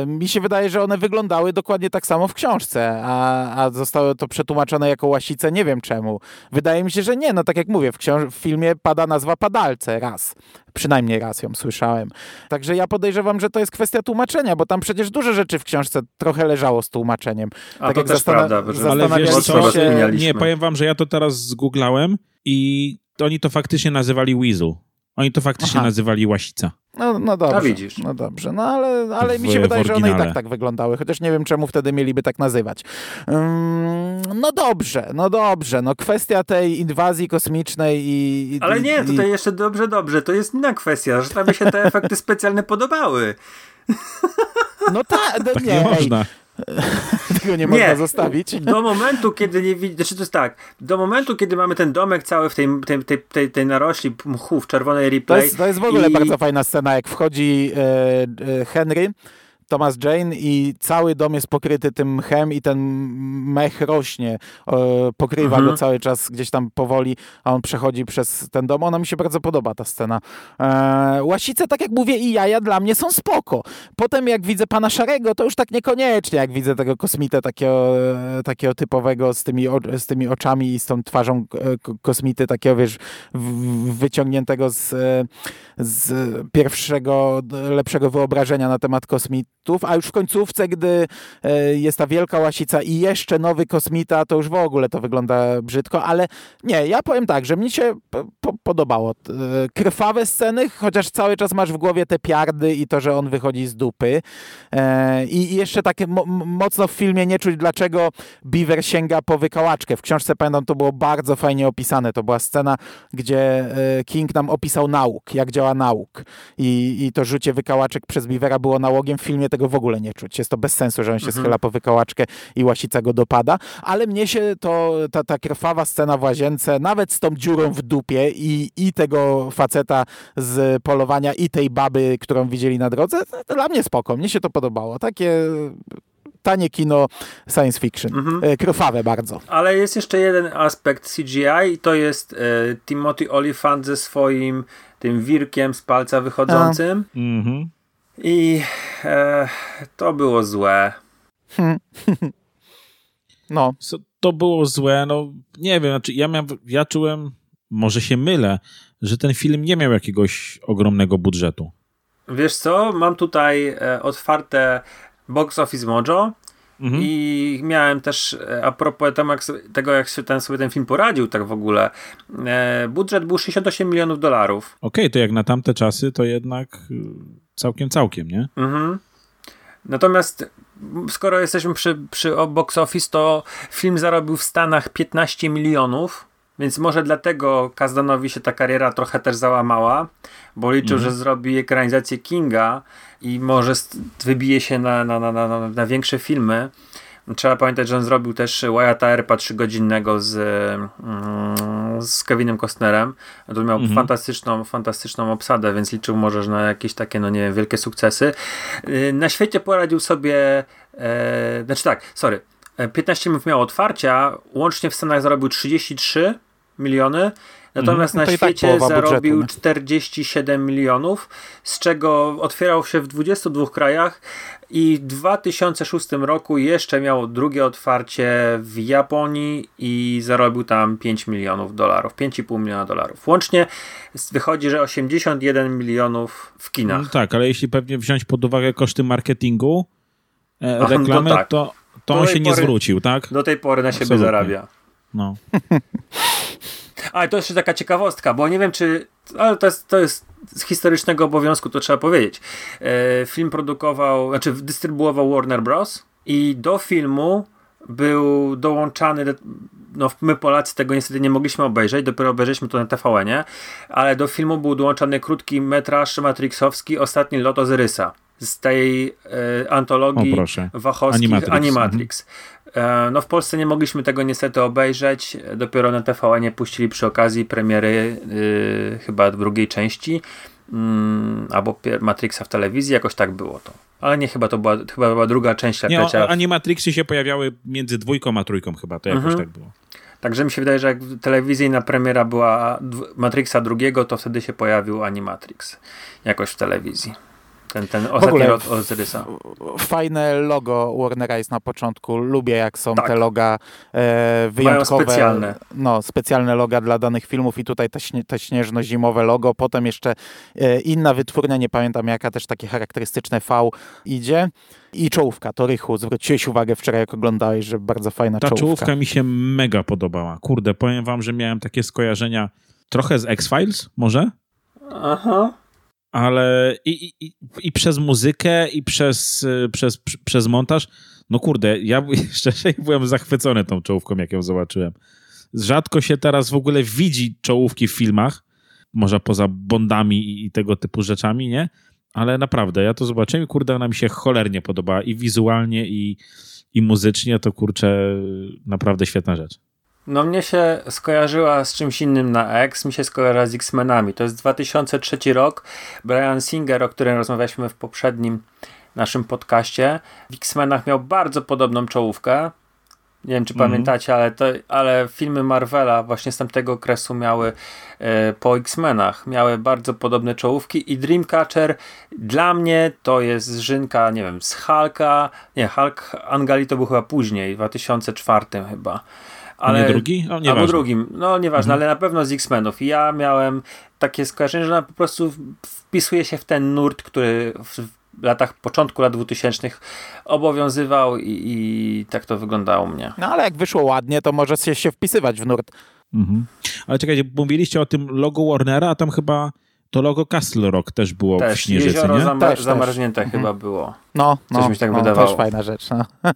Y, mi się wydaje, że one wyglądały dokładnie tak samo w książce, a, a zostało to przetłumaczone jako Łasice, nie wiem czemu. Wydaje mi się, że nie, no tak jak mówię, w, książ- w filmie pada nazwa Padalce raz. Przynajmniej raz ją słyszałem. Także ja podejrzewam, że to jest kwestia tłumaczenia, bo tam przecież dużo rzeczy w książce trochę leżało z tłumaczeniem. A tak to jak też zastan- prawda. Ale wiesz co, się... nie, powiem wam, że ja to teraz zgooglałem i oni to faktycznie nazywali Weasel. Oni to faktycznie Aha. nazywali Łasica. No, no dobrze. A widzisz. No dobrze, no ale, ale w, mi się wydaje, że one i tak tak wyglądały, chociaż nie wiem, czemu wtedy mieliby tak nazywać. Um, no dobrze, no dobrze. No kwestia tej inwazji kosmicznej i... ale nie, i, tutaj jeszcze dobrze, dobrze. To jest inna kwestia, że tam mi się te efekty specjalne podobały. No ta, no tak, nie, nie można. Tego nie można zostawić. Do momentu, kiedy nie widzi, znaczy to jest tak, do momentu, kiedy mamy ten domek cały w tej, tej, tej, tej, tej narośli mchu w czerwonej replay. To jest, to jest w ogóle i... bardzo fajna scena, jak wchodzi e, e, Henry Thomas Jane i cały dom jest pokryty tym mchem i ten mech rośnie, pokrywa mhm. go cały czas gdzieś tam powoli, a on przechodzi przez ten dom. Ona mi się bardzo podoba, ta scena. E, łasice, tak jak mówię, i jaja dla mnie są spoko. Potem jak widzę pana Szarego, to już tak niekoniecznie, jak widzę tego kosmitę takiego, takiego typowego z tymi, z tymi oczami i z tą twarzą e, kosmity, takiego wiesz, wyciągniętego z, z pierwszego, lepszego wyobrażenia na temat kosmity a już w końcówce, gdy e, jest ta wielka łasica i jeszcze nowy kosmita, to już w ogóle to wygląda brzydko, ale nie, ja powiem tak, że mi się po podobało. E, krwawe sceny, chociaż cały czas masz w głowie te piardy i to, że on wychodzi z dupy. E, I jeszcze takie mo mocno w filmie nie czuć, dlaczego Beaver sięga po wykałaczkę. W książce, pamiętam, to było bardzo fajnie opisane. To była scena, gdzie King nam opisał nauk, jak działa nauk. I, i to rzucie wykałaczek przez Beavera było nałogiem. W filmie tego w ogóle nie czuć. Jest to bez sensu, że on się mhm. schyla po wykałaczkę i łasica go dopada, ale mnie się to, ta, ta krwawa scena w łazience, nawet z tą dziurą w dupie i, i tego faceta z polowania i tej baby, którą widzieli na drodze, dla mnie spoko. Mnie się to podobało. Takie tanie kino science fiction. Mhm. E, krwawe bardzo. Ale jest jeszcze jeden aspekt CGI i to jest e, Timothy Olyphant ze swoim tym wirkiem z palca wychodzącym. Mhm. I e, to było złe. No. To było złe, no nie wiem, znaczy ja, miałem, ja czułem, może się mylę, że ten film nie miał jakiegoś ogromnego budżetu. Wiesz co, mam tutaj e, otwarte Box Office Mojo mhm. i miałem też, e, a propos tego, jak się ten, sobie ten film poradził tak w ogóle, e, budżet był 68 milionów dolarów. Okej, okay, to jak na tamte czasy, to jednak całkiem, całkiem, nie? Mhm. Natomiast skoro jesteśmy przy, przy box office, to film zarobił w Stanach 15 milionów, więc może dlatego Kazdanowi się ta kariera trochę też załamała, bo liczył, mhm. że zrobi ekranizację Kinga i może wybije się na, na, na, na, na większe filmy. Trzeba pamiętać, że on zrobił też Wyatta Earpa trzygodzinnego z, mm, z Kevinem Costnerem. To miał mhm. fantastyczną, fantastyczną obsadę, więc liczył może na jakieś takie, no nie wiem, wielkie sukcesy. Y, na świecie poradził sobie, e, znaczy tak, sorry, 15 e, minut miał otwarcia, łącznie w Stanach zarobił 33 miliony, Natomiast no na tak świecie tak zarobił budżetu, 47 milionów, z czego otwierał się w 22 krajach i w 2006 roku jeszcze miał drugie otwarcie w Japonii i zarobił tam 5 milionów dolarów, 5,5 miliona dolarów. Łącznie wychodzi, że 81 milionów w kinach. No tak, ale jeśli pewnie wziąć pod uwagę koszty marketingu, e, no reklamy, to, tak. to, to on się pory, nie zwrócił, tak? Do tej pory na siebie Absolutnie. zarabia. No. Ale to jeszcze taka ciekawostka, bo nie wiem czy. Ale to jest, to jest z historycznego obowiązku, to trzeba powiedzieć. E, film produkował, znaczy dystrybuował Warner Bros. i do filmu był dołączany. No, my Polacy tego niestety nie mogliśmy obejrzeć, dopiero obejrzeliśmy to na TVN-ie, ale do filmu był dołączany krótki metraż matrixowski Ostatni lot Ozyrysa z tej e, antologii wachowskich Animatrix. Animatrix. E, no w Polsce nie mogliśmy tego niestety obejrzeć. Dopiero na TVN puścili przy okazji premiery y, chyba drugiej części mm, albo Matrixa w telewizji, jakoś tak było to. Ale nie, chyba to była, chyba była druga część. Nie, o, Animatrixy się pojawiały między dwójką a trójką chyba, to jakoś mhm. tak było. Także mi się wydaje, że jak telewizyjna premiera była Matrixa drugiego, to wtedy się pojawił Animatrix jakoś w telewizji. Ten, ten ostatni rok Ozyrysa. Fajne logo Warnera jest na początku. Lubię jak są tak. te loga e, wyjątkowe. Mają specjalne. No, specjalne loga dla danych filmów i tutaj te, śnie, te śnieżno-zimowe logo. Potem jeszcze e, inna wytwórnia, nie pamiętam jaka, też takie charakterystyczne V idzie. I czołówka, to Rychu, zwróciłeś uwagę wczoraj, jak oglądałeś, że bardzo fajna Ta czołówka. Ta czołówka mi się mega podobała. Kurde, powiem wam, że miałem takie skojarzenia trochę z X-Files, może? Aha ale i, i, i przez muzykę, i przez, przez, przez montaż, no kurde, ja szczerze byłem zachwycony tą czołówką, jak ją zobaczyłem. Rzadko się teraz w ogóle widzi czołówki w filmach, może poza Bondami i tego typu rzeczami, nie? Ale naprawdę, ja to zobaczyłem i kurde, ona mi się cholernie podobała i wizualnie, i, i muzycznie, to kurczę, naprawdę świetna rzecz. No mnie się skojarzyła z czymś innym na X, mi się skojarzyła z X-Menami. To jest 2003 rok. Brian Singer, o którym rozmawialiśmy w poprzednim naszym podcaście, w X-Menach miał bardzo podobną czołówkę. Nie wiem, czy mm -hmm. pamiętacie, ale, to, ale filmy Marvela właśnie z tamtego okresu miały e, po X-Menach, miały bardzo podobne czołówki i Dreamcatcher dla mnie to jest żynka, nie wiem, z Hulka, nie, Hulk Angali to był chyba później, w 2004 chyba ale, nie drugi? O, albo drugim, no nieważne, mhm. ale na pewno z X-Menów. Ja miałem takie skojarzenie, że ona po prostu wpisuje się w ten nurt, który w latach, początku lat 2000 obowiązywał i, i tak to wyglądało u mnie. No ale jak wyszło ładnie, to może się wpisywać w nurt. Mhm. Ale czekajcie, mówiliście o tym logo Warnera, a tam chyba to logo Castle Rock też było też, w Śnieżycy, jezioro nie? Zama też, zamarznięte też. chyba mhm. było. No, no, Coś mi się tak no, wydawało. też fajna rzecz. No.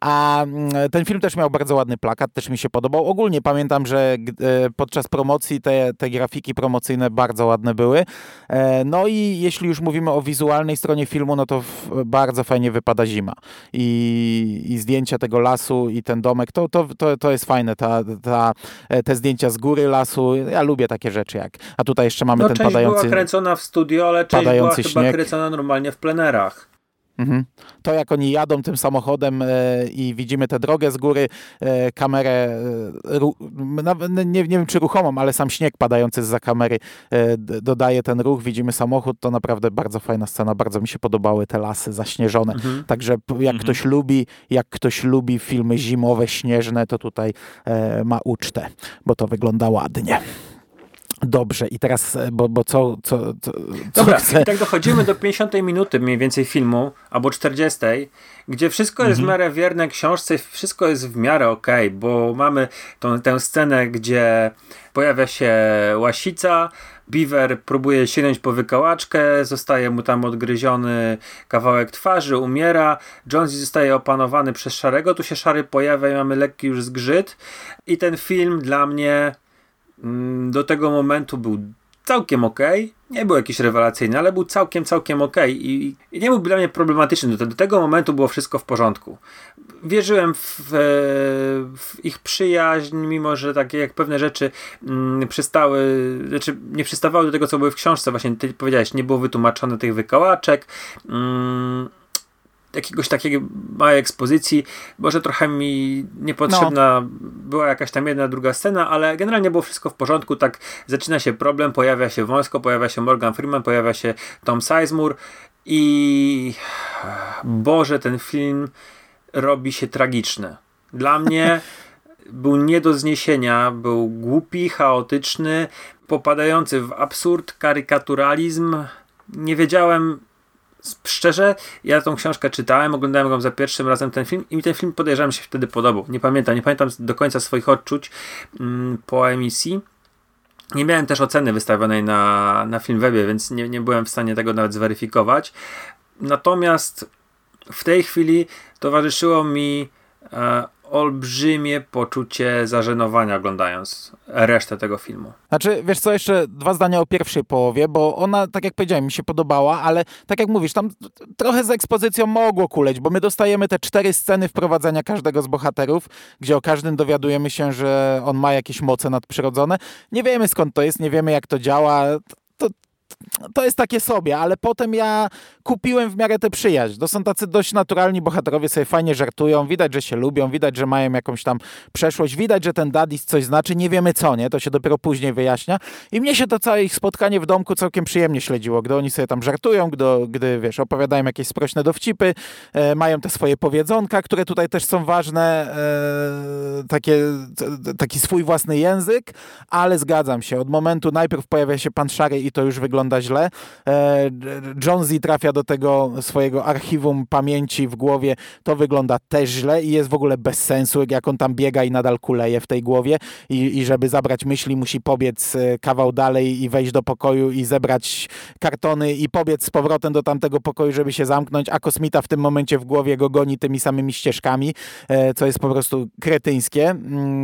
A mm, ten film też miał bardzo ładny plakat, też mi się podobał. Ogólnie pamiętam, że e, podczas promocji te, te grafiki promocyjne bardzo ładne były. E, no i jeśli już mówimy o wizualnej stronie filmu, no to bardzo fajnie wypada zima. I, i zdjęcia tego lasu i ten domek, to, to, to, to jest fajne. Ta, ta, e, te zdjęcia z góry lasu, ja lubię takie rzeczy jak. A tutaj jeszcze mamy no, ten padający była kręcona w studio, ale część była śnieg. chyba kręcona normalnie w plenerach. Mhm. To jak oni jadą tym samochodem e, i widzimy tę drogę z góry, e, kamerę, e, nie, nie, wiem czy ruchomą, ale sam śnieg padający za kamery e, dodaje ten ruch, widzimy samochód, to naprawdę bardzo fajna scena, bardzo mi się podobały te lasy zaśnieżone. Mhm. Także jak mhm. ktoś lubi, jak ktoś lubi filmy zimowe, śnieżne, to tutaj e, ma ucztę, bo to wygląda ładnie. Dobrze, i teraz, e, bo, bo co, co, co, Dobra, chcę? i tak dochodzimy do 50 minuty mniej więcej filmu, albo 40, gdzie wszystko jest mhm. w miarę wierne książce, wszystko jest w miarę okej, okay, bo mamy tą, tę scenę, gdzie pojawia się łasica, Beaver próbuje sięgnąć po wykałaczkę, zostaje mu tam odgryziony kawałek twarzy, umiera. Jonesy zostaje opanowany przez Szarego, tu się Szary pojawia i mamy lekki już zgrzyt. I ten film dla mnie do tego momentu był całkiem ok. Nie był jakiś rewelacyjny, ale był całkiem, całkiem ok. I, i nie był dla mnie problematyczny. Do, do, tego momentu było wszystko w porządku. Wierzyłem w, w, ich przyjaźń, mimo że takie jak pewne rzeczy mm, przystały, znaczy nie przystawały do tego, co były w książce. Właśnie ty powiedziałeś, nie było wytłumaczone tych wykałaczek. Mm, jakiegoś takiej małej ekspozycji. Może trochę mi niepotrzebna no. była jakaś tam jedna, druga scena, ale generalnie było wszystko w porządku. Tak zaczyna się problem, pojawia się wojsko, pojawia się Morgan Freeman, pojawia się Tom Sizemore i Boże, ten film robi się tragiczny. Dla mnie był nie do zniesienia, był głupi, chaotyczny, popadający w absurd, karykaturalizm. Nie wiedziałem, szczerze, ja tą książkę czytałem, oglądałem go za pierwszym razem ten film i mi ten film podejrzewam się wtedy podobał. Nie pamiętam, nie pamiętam do końca swoich odczuć mm, po emisji. Nie miałem też oceny wystawionej na, na Filmwebie, więc nie, nie byłem w stanie tego nawet zweryfikować. Natomiast w tej chwili towarzyszyło mi e, olbrzymie poczucie zażenowania oglądając resztę tego filmu. Znaczy, wiesz co, jeszcze dwa zdania o pierwszej połowie, bo ona, tak jak powiedziałem, mi się podobała, ale tak jak mówisz, tam trochę z ekspozycją mogło kuleć, bo my dostajemy te cztery sceny wprowadzenia każdego z bohaterów, gdzie o każdym dowiadujemy się, że on ma jakieś moce nadprzyrodzone. Nie wiemy skąd to jest, nie wiemy jak to działa to jest takie sobie, ale potem ja kupiłem w miarę tę przyjaźń. To są tacy dość naturalni bohaterowie, sobie fajnie żartują, widać, że się lubią, widać, że mają jakąś tam przeszłość, widać, że ten Dadis coś znaczy, nie wiemy co, nie? To się dopiero później wyjaśnia. I mnie się to całe ich spotkanie w domku całkiem przyjemnie śledziło, gdy oni sobie tam żartują, gdy, gdy wiesz, opowiadają jakieś sprośne dowcipy, e, mają te swoje powiedzonka, które tutaj też są ważne, e, takie, taki swój własny język, ale zgadzam się, od momentu najpierw pojawia się pan Szary i to już wygląda wygląda źle. E, Jonesy trafia do tego swojego archiwum pamięci w głowie, to wygląda też źle i jest w ogóle bez sensu, jak on tam biega i nadal kuleje w tej głowie i, i żeby zabrać myśli musi pobiec e, kawał dalej i wejść do pokoju i zebrać kartony i pobiec z powrotem do tamtego pokoju, żeby się zamknąć, a kosmita w tym momencie w głowie go goni tymi samymi ścieżkami, e, co jest po prostu kretyńskie. Mm,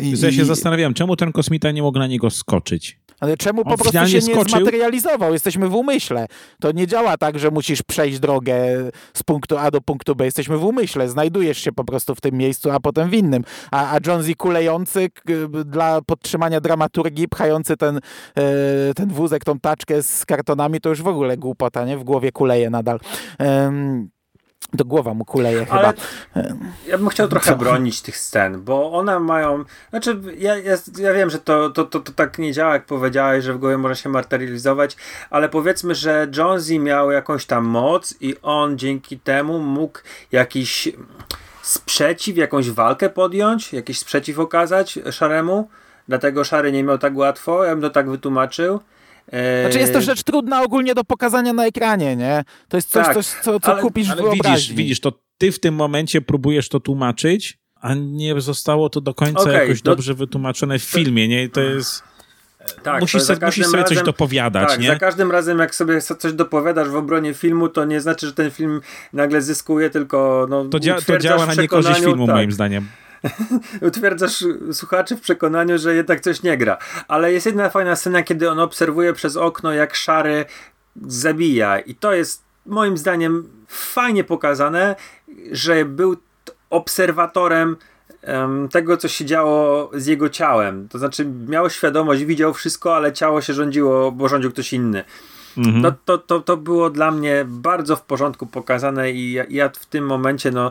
I, ja się zastanawiam, czemu ten kosmita nie mógł na niego skoczyć? Ale czemu po prostu się nie skoczył? zmaterializował? Jesteśmy w umyśle. To nie działa tak, że musisz przejść drogę z punktu A do punktu B. Jesteśmy w umyśle. Znajdujesz się po prostu w tym miejscu, a potem w innym. A, a Jonesy kulejący dla podtrzymania dramaturgii, pchający ten, e, ten wózek, tą taczkę z kartonami, to już w ogóle głupota, nie? W głowie kuleje nadal. Do głowa mu kuleje chyba. Ja bym chciał trochę Co? bronić tych scen, bo one mają. Znaczy, ja, ja, ja wiem, że to, to, to, to tak nie działa, jak powiedziałeś, że w głowie może się materializować, ale powiedzmy, że Jonesy miał jakąś tam moc i on dzięki temu mógł jakiś sprzeciw, jakąś walkę podjąć, jakiś sprzeciw okazać Szaremu. Dlatego Szary nie miał tak łatwo, ja bym to tak wytłumaczył. Znaczy jest to rzecz trudna ogólnie do pokazania na ekranie, nie? To jest coś, tak, coś co, co ale, kupisz ale w wyobraźni. Widzisz, widzisz, to ty w tym momencie próbujesz to tłumaczyć, a nie zostało to do końca okay, jakoś do... dobrze wytłumaczone w filmie, nie? To jest... Tak, musisz, se, musisz sobie razem, coś dopowiadać, tak, nie? za każdym razem jak sobie coś dopowiadasz w obronie filmu, to nie znaczy, że ten film nagle zyskuje, tylko no, to, dzia to działa na niekorzyść filmu, tak. moim zdaniem. utwierdzasz słuchaczy w przekonaniu, że jednak coś nie gra. Ale jest jedna fajna scena, kiedy on obserwuje przez okno, jak szary zabija. I to jest moim zdaniem fajnie pokazane, że był obserwatorem tego, co się działo z jego ciałem. To znaczy, miał świadomość, widział wszystko, ale ciało się rządziło, bo rządził ktoś inny. Mhm. No, to, to, to było dla mnie bardzo w porządku pokazane i ja, ja, w tym momencie no,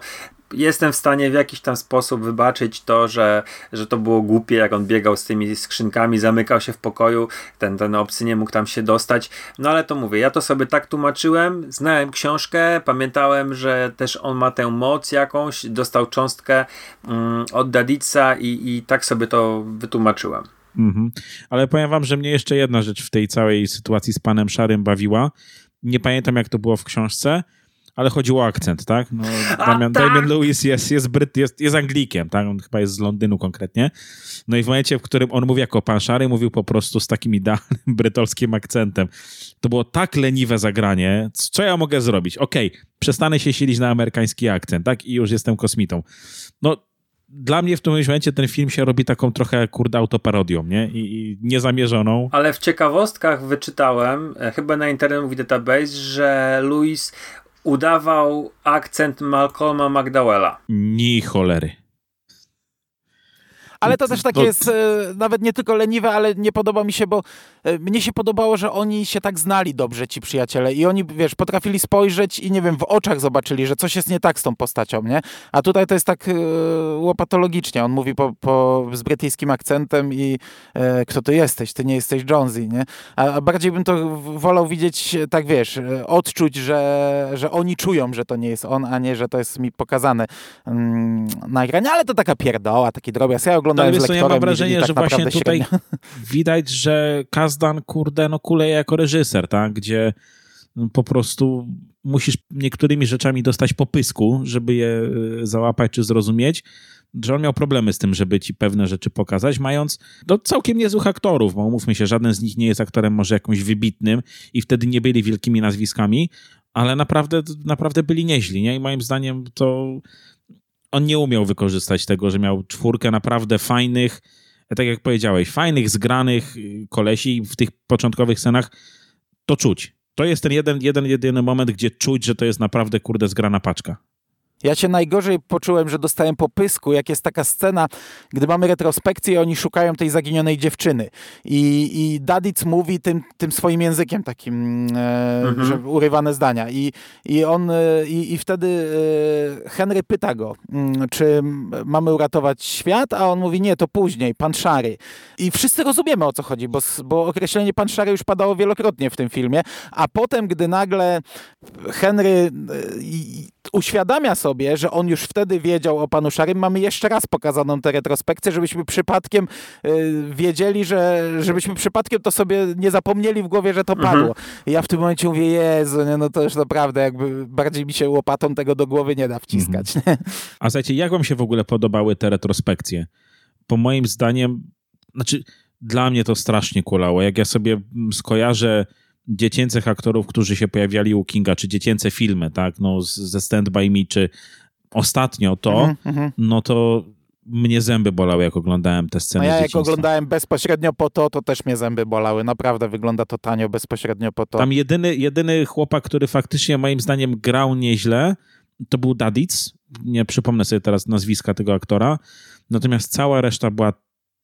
jestem w stanie w jakiś tam sposób wybaczyć to, że, że to było głupie, jak on biegał z tymi skrzynkami, zamykał się w pokoju, ten, ten obcy nie mógł tam się dostać. No ale to mówię, ja to sobie tak tłumaczyłem, znałem książkę, pamiętałem, że też on ma tę moc jakąś, dostał cząstkę mm, od Dadica i, i tak sobie to wytłumaczyłem. Mhm. Ale powiem wam, że mnie jeszcze jedna rzecz w tej całej sytuacji z panem Szarym bawiła. Nie pamiętam, jak to było w książce, ale chodziło o akcent, tak? No, Damian, tak? Damian Lewis jest, jest, Bryt, jest, jest Anglikiem, tak? On chyba jest z Londynu konkretnie. No i w momencie, w którym on mówi jako pan Szary, mówił po prostu z takim idealnym brytolskim akcentem. To było tak leniwe zagranie. Co ja mogę zrobić? Okej, okay, przestanę się silić na amerykański akcent, tak? I już jestem kosmitą. No, dla mnie w tym momencie ten film się robi taką trochę, kurde, autoparodią, nie? I, i niezamierzoną. Ale w ciekawostkach wyczytałem, e, chyba na Internet Database, że Louis udawał akcent Malcolma McDowella. Ni cholery. Ale to też takie to... jest e, nawet nie tylko leniwe, ale nie podoba mi się, bo e, mnie się podobało, że oni się tak znali dobrze, ci przyjaciele. I oni, wiesz, potrafili spojrzeć i nie wiem, w oczach zobaczyli, że coś jest nie tak z tą postacią, nie? A tutaj to jest tak e, łopatologicznie. On mówi po, po, z brytyjskim akcentem i kto ty jesteś? Ty nie jesteś Jonesy, nie? A, bardziej bym to wolał widzieć, tak wiesz, odczuć, że, że oni czują, że to nie jest on, a nie, że to jest mi pokazane mm, na ekranie. Ale to taka pierdoła, taki drobiazg. Ja oglądałem no, lektorem ja mam wrażenie, tak że właśnie tutaj średnio. widać, że Kazdan, kurde, no kuleje jako reżyser, tak? Gdzie po prostu musisz niektórymi rzeczami dostać po pysku, żeby je e, załapać czy zrozumieć, że on miał problemy z tym, żeby ci pewne rzeczy pokazać, mając no, całkiem niezłych aktorów, bo umówmy się, żaden z nich nie jest aktorem może jakimś wybitnym i wtedy nie byli wielkimi nazwiskami, ale naprawdę, naprawdę byli nieźli, nie? I moim zdaniem to on nie umiał wykorzystać tego, że miał czwórkę naprawdę fajnych, tak jak powiedziałeś, fajnych, zgranych y, kolesi w tych początkowych scenach. To czuć. To jest ten jeden, jeden, jedyny moment, gdzie czuć, że to jest naprawdę, kurde, zgrana paczka. Ja się najgorzej poczułem, że dostałem popysku, jak jest taka scena, gdy mamy retrospekcję i oni szukają tej zaginionej dziewczyny. I, i Dadic mówi tym, tym swoim językiem takim, e, mhm. że urywane zdania. I, i on, e, i, i wtedy e, Henry pyta go, mm, czy mamy uratować świat, a on mówi, nie, to później, pan Szary. I wszyscy rozumiemy, o co chodzi, bo, bo określenie pan Szary już padało wielokrotnie w tym filmie, a potem, gdy nagle Henry e, uświadamia sobie, że on już wtedy wiedział o panu Szarym. Mamy jeszcze raz pokazaną tę retrospekcję, żebyśmy przypadkiem y, wiedzieli, że żebyśmy przypadkiem to sobie nie zapomnieli w głowie, że to mhm. padło. I ja w tym momencie mówię, Jezu, nie, no to już naprawdę jakby bardziej mi się łopatą tego do głowy nie da wciskać. Mhm. A słuchajcie, jak wam się w ogóle podobały te retrospekcje? Po moim zdaniem, znaczy dla mnie to strasznie kulało. Jak ja sobie skojarzę dziecięcych aktorów, którzy się pojawiali u Kinga, czy dziecięce filmy, tak, no ze Stand By Me, czy ostatnio to, mm -hmm. no to mnie zęby bolały, jak oglądałem te sceny. No ja jak oglądałem bezpośrednio po to, to też mnie zęby bolały. Naprawdę wygląda to tanio bezpośrednio po to. Tam jedyny, jedyny chłopak, który faktycznie moim zdaniem grał nieźle, to był Dadic. Nie przypomnę sobie teraz nazwiska tego aktora. Natomiast cała reszta była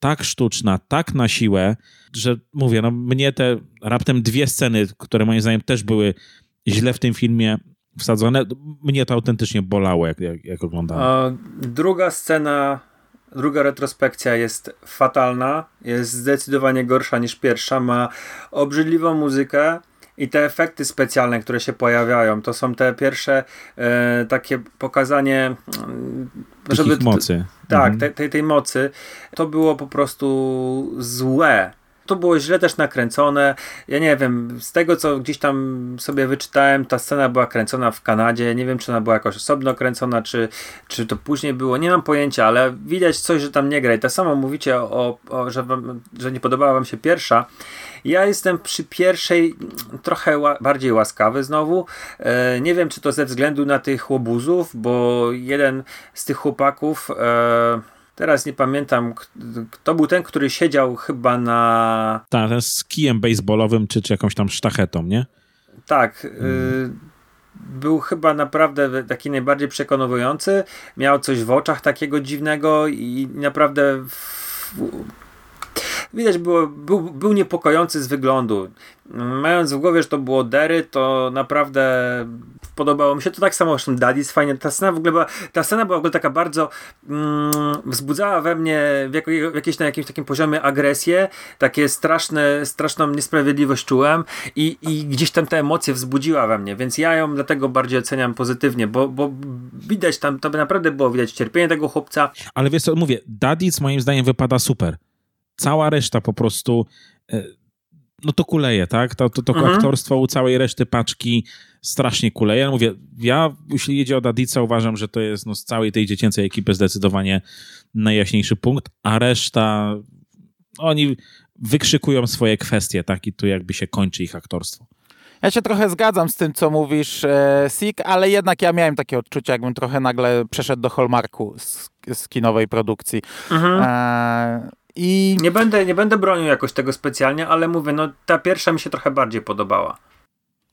tak sztuczna, tak na siłę, że mówię, no mnie te raptem dwie sceny, które moim zdaniem też były źle w tym filmie wsadzone, mnie to autentycznie bolało, jak, jak, jak oglądałem. Druga scena, druga retrospekcja jest fatalna, jest zdecydowanie gorsza niż pierwsza, ma obrzydliwą muzykę, i te efekty specjalne, które się pojawiają, to są te pierwsze e, takie pokazanie, mm, żeby mocy. Tak, mhm. tej, tej mocy. To było po prostu złe to było źle też nakręcone. Ja nie wiem, z tego co gdzieś tam sobie wyczytałem, ta scena była kręcona w Kanadzie. Nie wiem, czy ona była jakoś osobno kręcona, czy, czy to później było. Nie mam pojęcia, ale widać coś, że tam nie gra. I tak samo mówicie, o, o że, wam, że nie podobała wam się pierwsza. Ja jestem przy pierwszej trochę ła bardziej łaskawy znowu. E, nie wiem, czy to ze względu na tych łobuzów, bo jeden z tych chłopaków. E, Teraz nie pamiętam, kto był ten, który siedział chyba na. Tak, ten z kijem baseballowym czy, czy jakąś tam sztachetą, nie? Tak. Y, hmm. był chyba naprawdę taki najbardziej przekonujący. Miał coś w oczach takiego dziwnego i naprawdę. Widać było, był, był niepokojący z wyglądu. Mając w głowie, że to było Dery, to naprawdę podobało mi się. To tak samo zresztą Daddy's fajnie. Ta scena w ogóle była, ta scena była w ogóle taka bardzo mm, wzbudzała we mnie w, jak, w na jakimś takim poziomie agresję, takie straszne, straszną niesprawiedliwość czułem i, i gdzieś tam te emocje wzbudziła we mnie, więc ja ją dlatego bardziej oceniam pozytywnie, bo, bo widać tam, to by naprawdę było widać cierpienie tego chłopca. Ale wiesz co, mówię, Daddy's moim zdaniem wypada super. Cała reszta po prostu e, no to kuleje, tak? To, to, to mhm. aktorstwo u całej reszty paczki strasznie kuleje. Ja mówię, ja jeśli jedzie o Dadica, uważam, że to jest no, z całej tej dziecięcej ekipy zdecydowanie najjaśniejszy punkt, a reszta oni wykrzykują swoje kwestie, tak? I tu jakby się kończy ich aktorstwo. Ja się trochę zgadzam z tym, co mówisz, e, Sik, ale jednak ja miałem takie odczucie, jakbym trochę nagle przeszedł do Hallmarku z, z kinowej produkcji. Mhm. E, i... Nie, będę, nie będę bronił jakoś tego specjalnie, ale mówię, no ta pierwsza mi się trochę bardziej podobała.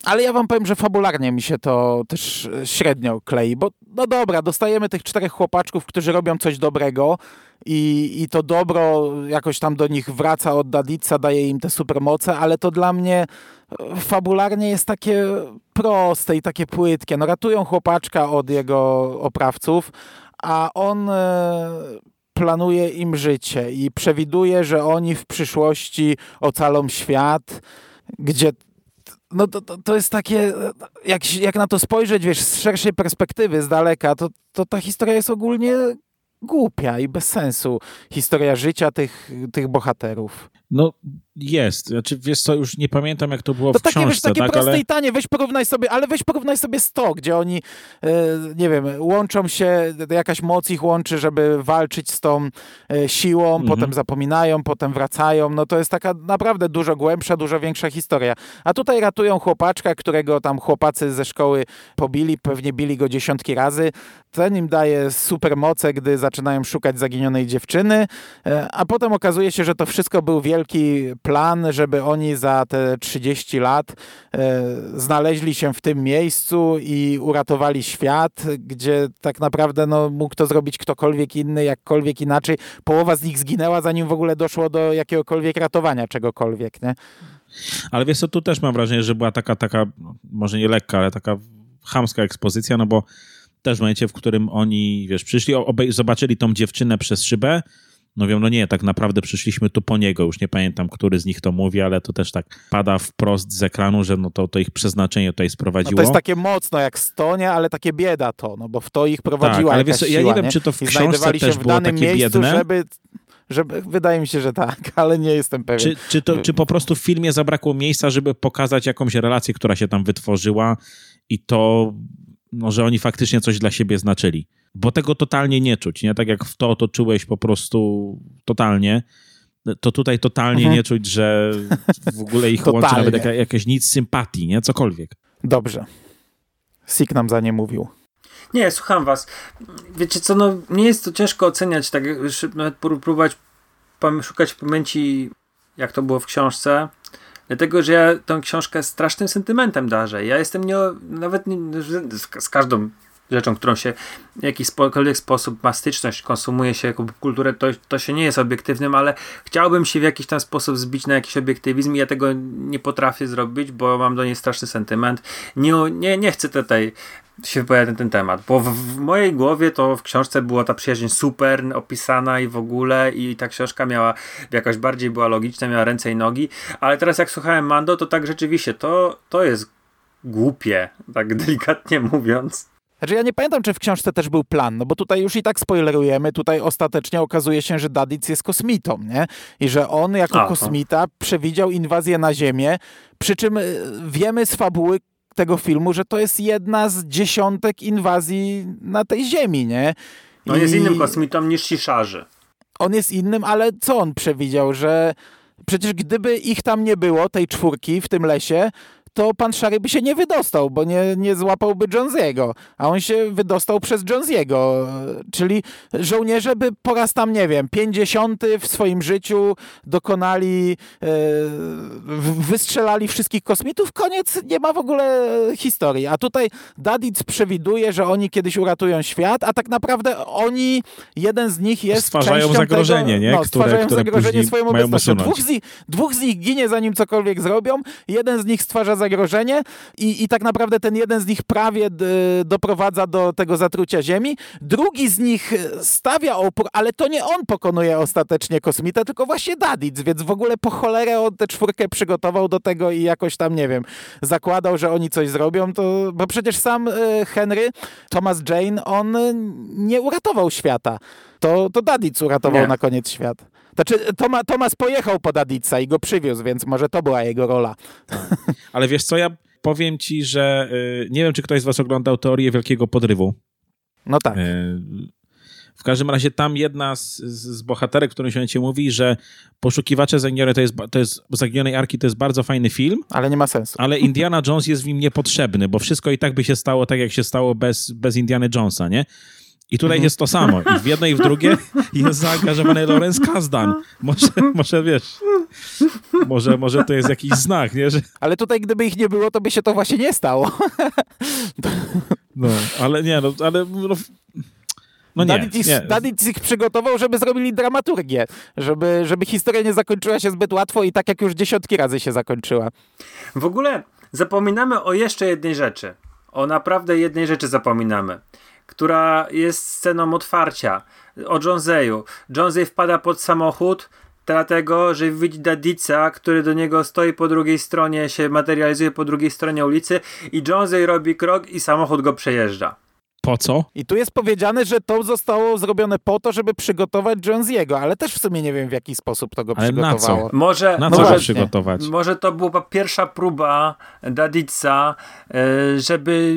Ale ja wam powiem, że fabularnie mi się to też średnio klei, bo no dobra, dostajemy tych czterech chłopaczków, którzy robią coś dobrego i, i to dobro jakoś tam do nich wraca od Dadica, daje im te supermoce, ale to dla mnie e, fabularnie jest takie proste i takie płytkie. No ratują chłopaczka od jego oprawców, a on e, planuje im życie i przewiduje, że oni w przyszłości ocalą świat, gdzie no to, to, to, jest takie, jak, jak na to spojrzeć, wiesz, z szerszej perspektywy, z daleka, to, to ta historia jest ogólnie głupia i bez sensu. Historia życia tych, tych bohaterów. No, jest. Znaczy, wiesz co, już nie pamiętam jak to było to w książce. To takie, wiesz, takie tak, proste ale... i tanie, weź porównaj sobie, ale weź porównaj sobie 100, gdzie oni, e, nie wiem, łączą się, jakaś moc ich łączy, żeby walczyć z tą e, siłą, mhm. potem zapominają, potem wracają, no to jest taka naprawdę dużo głębsza, dużo większa historia. A tutaj ratują chłopaczka, którego tam chłopacy ze szkoły pobili, pewnie bili go dziesiątki razy. Ten im daje super moce, gdy zaczynają szukać zaginionej dziewczyny, e, a potem okazuje się, że to wszystko był wielki plan, żeby oni za te 30 lat e, znaleźli się w tym miejscu i uratowali świat, gdzie tak naprawdę no, mógł to zrobić ktokolwiek inny, jakkolwiek inaczej. Połowa z nich zginęła, zanim w ogóle doszło do jakiegokolwiek ratowania czegokolwiek, nie? Ale wiesz co, tu też mam wrażenie, że była taka, taka może nie lekka, ale taka chamska ekspozycja, no bo też w momencie, w którym oni, wiesz, przyszli, zobaczyli tą dziewczynę przez szybę, no wiem, no nie, tak naprawdę przyszliśmy tu po niego, już nie pamiętam, który z nich to mówi, ale to też tak pada wprost z ekranu, że no to, to ich przeznaczenie tutaj sprowadziło. No to jest takie mocno jak stonie, ale takie bieda to, no bo w to ich prowadziła tak, ale wiesz, ja nie wiem, czy to w książce też było takie miejscu, biedne. Żeby żeby, wydaje mi się, że tak, ale nie jestem pewien. Czy, czy, to, czy po prostu w filmie zabrakło miejsca, żeby pokazać jakąś relację, która się tam wytworzyła i to, no, że oni faktycznie coś dla siebie znaczyli? Bo tego totalnie nie czuć, nie? Tak jak w to, to czułeś po prostu totalnie, to tutaj totalnie mhm. nie czuć, że w ogóle ich łączy nawet jaka, jakieś nic sympatii, nie? Cokolwiek. Dobrze. Sik nam za nie mówił. Nie, słucham was. Wiecie co, no nie jest to ciężko oceniać, tak nawet próbować szukać w pamięci, jak to było w książce, dlatego, że ja tę książkę strasznym sentymentem darzę. Ja jestem nie, nawet nie, z każdą rzeczą, którą się w jakikolwiek sposób ma styczność, konsumuje się jako kulturę, to, to się nie jest obiektywnym, ale chciałbym się w jakiś tam sposób zbić na jakiś obiektywizm i ja tego nie potrafię zrobić, bo mam do niej straszny sentyment. Nie, nie, nie chcę tutaj się wypowiadać na ten temat, bo w, w, mojej głowie to w książce była ta przyjaźń super opisana i w ogóle i ta książka miała jakoś bardziej była logiczna, miała ręce i nogi, ale teraz jak słuchałem Mando, to tak rzeczywiście to, to jest głupie, tak delikatnie mówiąc. Znaczy ja nie pamiętam, czy w książce też był plan, no bo tutaj już i tak spoilerujemy, tutaj ostatecznie okazuje się, że Dadic jest kosmitą, nie? I że on jako kosmita przewidział inwazję na Ziemię, przy czym y, wiemy z fabuły tego filmu, że to jest jedna z dziesiątek inwazji na tej Ziemi, nie? I... On jest innym kosmitą niż Ciszarzy. On jest innym, ale co on przewidział, że przecież gdyby ich tam nie było, tej czwórki w tym lesie, to pan Szary by się nie wydostał, bo nie, nie złapałby Jonesiego, a on się wydostał przez Jonesiego, czyli żołnierze by po raz tam, nie wiem, pięćdziesiąty w swoim życiu dokonali, e, wystrzelali wszystkich kosmitów, koniec, nie ma w ogóle historii. A tutaj Dadic przewiduje, że oni kiedyś uratują świat, a tak naprawdę oni, jeden z nich jest Stwarzają zagrożenie, tego, nie? No, stwarzają które, które zagrożenie swoją obecnością. Dwóch z, nich, dwóch z nich ginie, zanim cokolwiek zrobią, jeden z nich stwarza zagrożenie i, i tak naprawdę ten jeden z nich prawie doprowadza do tego zatrucia Ziemi. Drugi z nich stawia opór, ale to nie on pokonuje ostatecznie kosmitę, tylko właśnie Dadic, więc w ogóle po cholerę on tę czwórkę przygotował do tego i jakoś tam, nie wiem, zakładał, że oni coś zrobią, to, bo przecież sam e, Henry, Thomas Jane, on nie uratował świata. To, to Dadic uratował nie. na koniec świat. Znaczy, Toma, Tomas pojechał pod Adica i go przywiózł, więc może to była jego rola. Ale wiesz co, ja powiem ci, że y, nie wiem, czy ktoś z was oglądał teorię Wielkiego Podrywu. No tak. Y, w każdym razie tam jedna z, z bohaterek, którym się mówi, że Poszukiwacze Zaginionej to jest, to jest, Zaginionej Arki to jest bardzo fajny film. Ale nie ma sensu. Ale Indiana Jones jest w nim niepotrzebny, bo wszystko i tak by się stało tak, jak się stało bez, bez Indiana Jonesa, nie? I tutaj mhm. jest to samo. I w jednej i w drugiej jest zaangażowany Lorenz Kazdan. Może, może wiesz, może, może to jest jakiś znak, nie? Że... Ale tutaj gdyby ich nie było, to by się to właśnie nie stało. No, ale nie, no, ale... No, no nie, Dadic, ich przygotował, żeby zrobili dramaturgię, żeby, żeby historia nie zakończyła się zbyt łatwo i tak jak już dziesiątki razy się zakończyła. W ogóle zapominamy o jeszcze jednej rzeczy. O naprawdę jednej rzeczy zapominamy która jest sceną otwarcia o Joneseju. Jonesey wpada pod samochód, dlatego, że widzi Dadica, który do niego stoi po drugiej stronie, się materializuje po drugiej stronie ulicy i Jonesey robi krok i samochód go przejeżdża. Po co? I tu jest powiedziane, że to zostało zrobione po to, żeby przygotować Jones'ego, ale też w sumie nie wiem w jaki sposób to go ale przygotowało. Na co? Może, na co może, przygotować? Może to była pierwsza próba Daditsa, e, żeby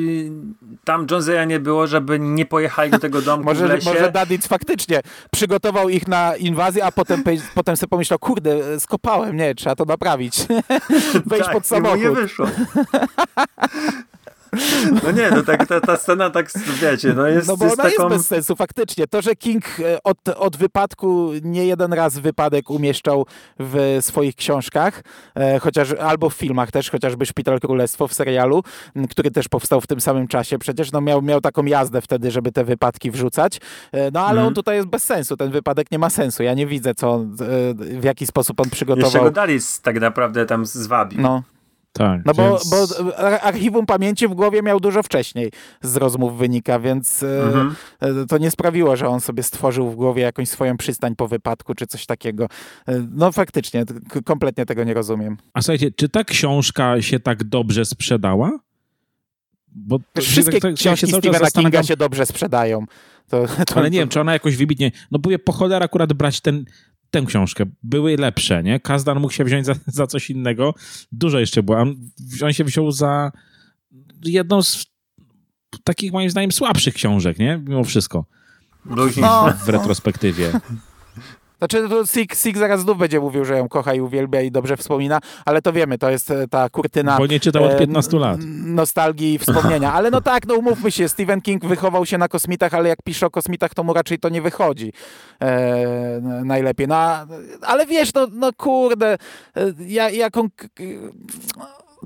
tam Joneseya nie było, żeby nie pojechali do tego domku może, w lesie. Może Daditz faktycznie przygotował ich na inwazję, a potem, potem sobie pomyślał, kurde, skopałem, nie, trzeba to naprawić. Wejść tak, pod samochód. nie wyszło. No nie, no tak, ta, ta scena tak, wiecie, no jest No bo jest ona taką... jest bez sensu, faktycznie. To, że King e, od, od wypadku nie jeden raz wypadek umieszczał w swoich książkach, e, chociaż albo w filmach też, chociażby Szpital Królestwo w serialu, który też powstał w tym samym czasie. Przecież no miał, miał taką jazdę wtedy, żeby te wypadki wrzucać. E, no ale mm. on tutaj jest bez sensu. Ten wypadek nie ma sensu. Ja nie widzę, co, e, w jaki sposób on przygotował. Jeszcze go Dalis tak naprawdę tam zwabił. No. Tak, no bo, więc... bo archiwum pamięci w głowie miał dużo wcześniej z rozmów wynika, więc e, mhm. to nie sprawiło, że on sobie stworzył w głowie jakąś swoją przystań po wypadku czy coś takiego. E, no faktycznie, kompletnie tego nie rozumiem. A słuchajcie, czy ta książka się tak dobrze sprzedała? Bo Wiesz, wszystkie tak, tak, książki Stephena Kinga się dobrze sprzedają. To, to, Ale nie wiem, czy ona jakoś wybitnie... No bo po cholerę akurat brać ten tę książkę. Były lepsze, nie? Kazdan mógł się wziąć za, za coś innego. Dużo jeszcze było. On, on się wziął za jedną z takich, moim zdaniem, słabszych książek, nie? Mimo wszystko. No. W retrospektywie. Znaczy, to Sig, Sig zaraz znów będzie mówił, że ją kocha i uwielbia i dobrze wspomina, ale to wiemy, to jest e, ta kurtyna... Bo nie czytał od 15 e, lat. Nostalgii i wspomnienia. Ale no tak, no umówmy się, Stephen King wychował się na kosmitach, ale jak pisze o kosmitach, to mu raczej to nie wychodzi e, najlepiej. No, ale wiesz, no, no kurde, e, ja, jaką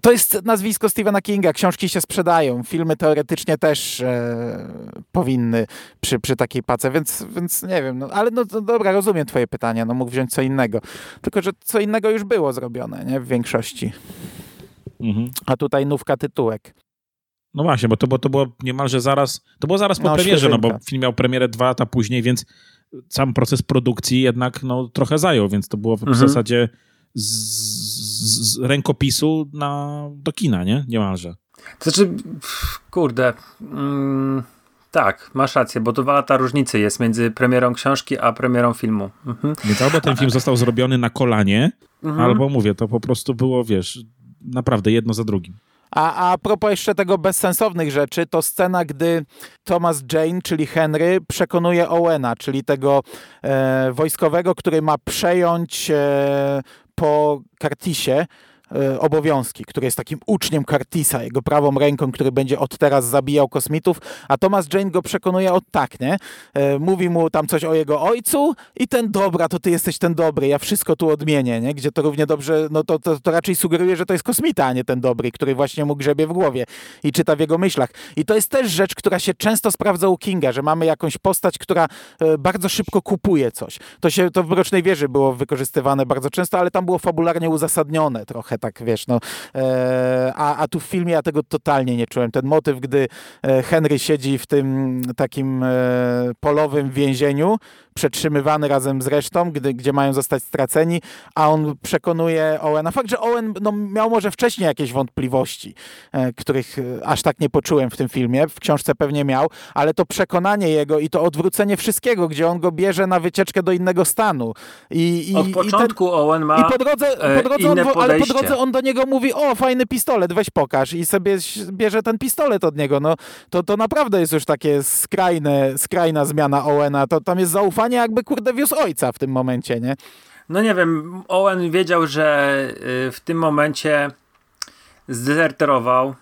to jest nazwisko Stephena Kinga. Książki się sprzedają. Filmy teoretycznie też e, powinny przy, przy takiej pace, więc, więc nie wiem. No, ale no, no dobra, rozumiem twoje pytania. No mógł wziąć co innego. Tylko, że co innego już było zrobione, nie? W większości. Mhm. A tutaj nówka tytułek. No właśnie, bo to, bo to było niemalże zaraz, to było zaraz po no, premierze, no bo film miał premierę dwa lata później, więc sam proces produkcji jednak no, trochę zajął, więc to było w mhm. zasadzie z, z rękopisu na, do kina, nie? Niemalże. To znaczy, kurde, mm, tak, masz rację, bo to dwa lata różnicy jest między premierą książki a premierą filmu. Mhm. Więc albo ten film został zrobiony na kolanie, mhm. albo mówię, to po prostu było, wiesz, naprawdę jedno za drugim. A, a propos jeszcze tego bezsensownych rzeczy, to scena, gdy Thomas Jane, czyli Henry, przekonuje Owena, czyli tego e, wojskowego, który ma przejąć e, po Kartisie obowiązki, który jest takim uczniem Curtisa, jego prawą ręką, który będzie od teraz zabijał kosmitów, a Thomas Jane go przekonuje od tak, nie? E, mówi mu tam coś o jego ojcu i ten dobra, to ty jesteś ten dobry, ja wszystko tu odmienię, nie? Gdzie to równie dobrze, no to, to, to raczej sugeruje, że to jest kosmita, a nie ten dobry, który właśnie mu grzebie w głowie i czyta w jego myślach. I to jest też rzecz, która się często sprawdza u Kinga, że mamy jakąś postać, która e, bardzo szybko kupuje coś. To się, to w Mrocznej Wieży było wykorzystywane bardzo często, ale tam było fabularnie uzasadnione trochę tak wiesz, no. E, a, a tu w filmie ja tego totalnie nie czułem. Ten motyw, gdy e, Henry siedzi w tym takim e, polowym więzieniu, przetrzymywany razem z resztą, gdy, gdzie mają zostać straceni, a on przekonuje Owena. Fakt, że Owen no, miał może wcześniej jakieś wątpliwości, e, których e, aż tak nie poczułem w tym filmie, w książce pewnie miał, ale to przekonanie jego i to odwrócenie wszystkiego, gdzie on go bierze na wycieczkę do innego stanu. I, i Od początku i ten, Owen ma i po drodze, po drodze on, Ale po drodze on do niego mówi, o fajny pistolet, weź pokaż i sobie bierze ten pistolet od niego. No, to, to naprawdę jest już takie skrajne, skrajna zmiana Owena. To tam jest zaufanie jakby kurde wiózł ojca w tym momencie, nie? No nie wiem, Owen wiedział, że y, w tym momencie zdezerterował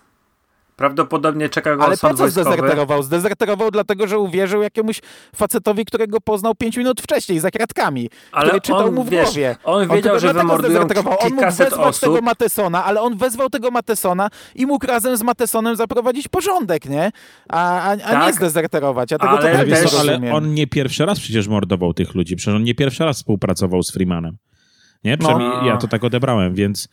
Prawdopodobnie czeka go Ale po co zdezerterował? Zdezerterował dlatego, że uwierzył jakiemuś facetowi, którego poznał pięć minut wcześniej, za kratkami, ale który czytał on, mu w wiesz, głowie. On wiedział, on że wymordują On mógł wezwać osób. tego Matesona, ale on wezwał tego Matesona i mógł razem z Matesonem zaprowadzić porządek, nie? A, a, a tak, nie zdezerterować. Ja tego ale, totalnie też, ale on nie pierwszy raz przecież mordował tych ludzi. Przecież on nie pierwszy raz współpracował z Freemanem. Nie? Przynajmniej no. ja to tak odebrałem, więc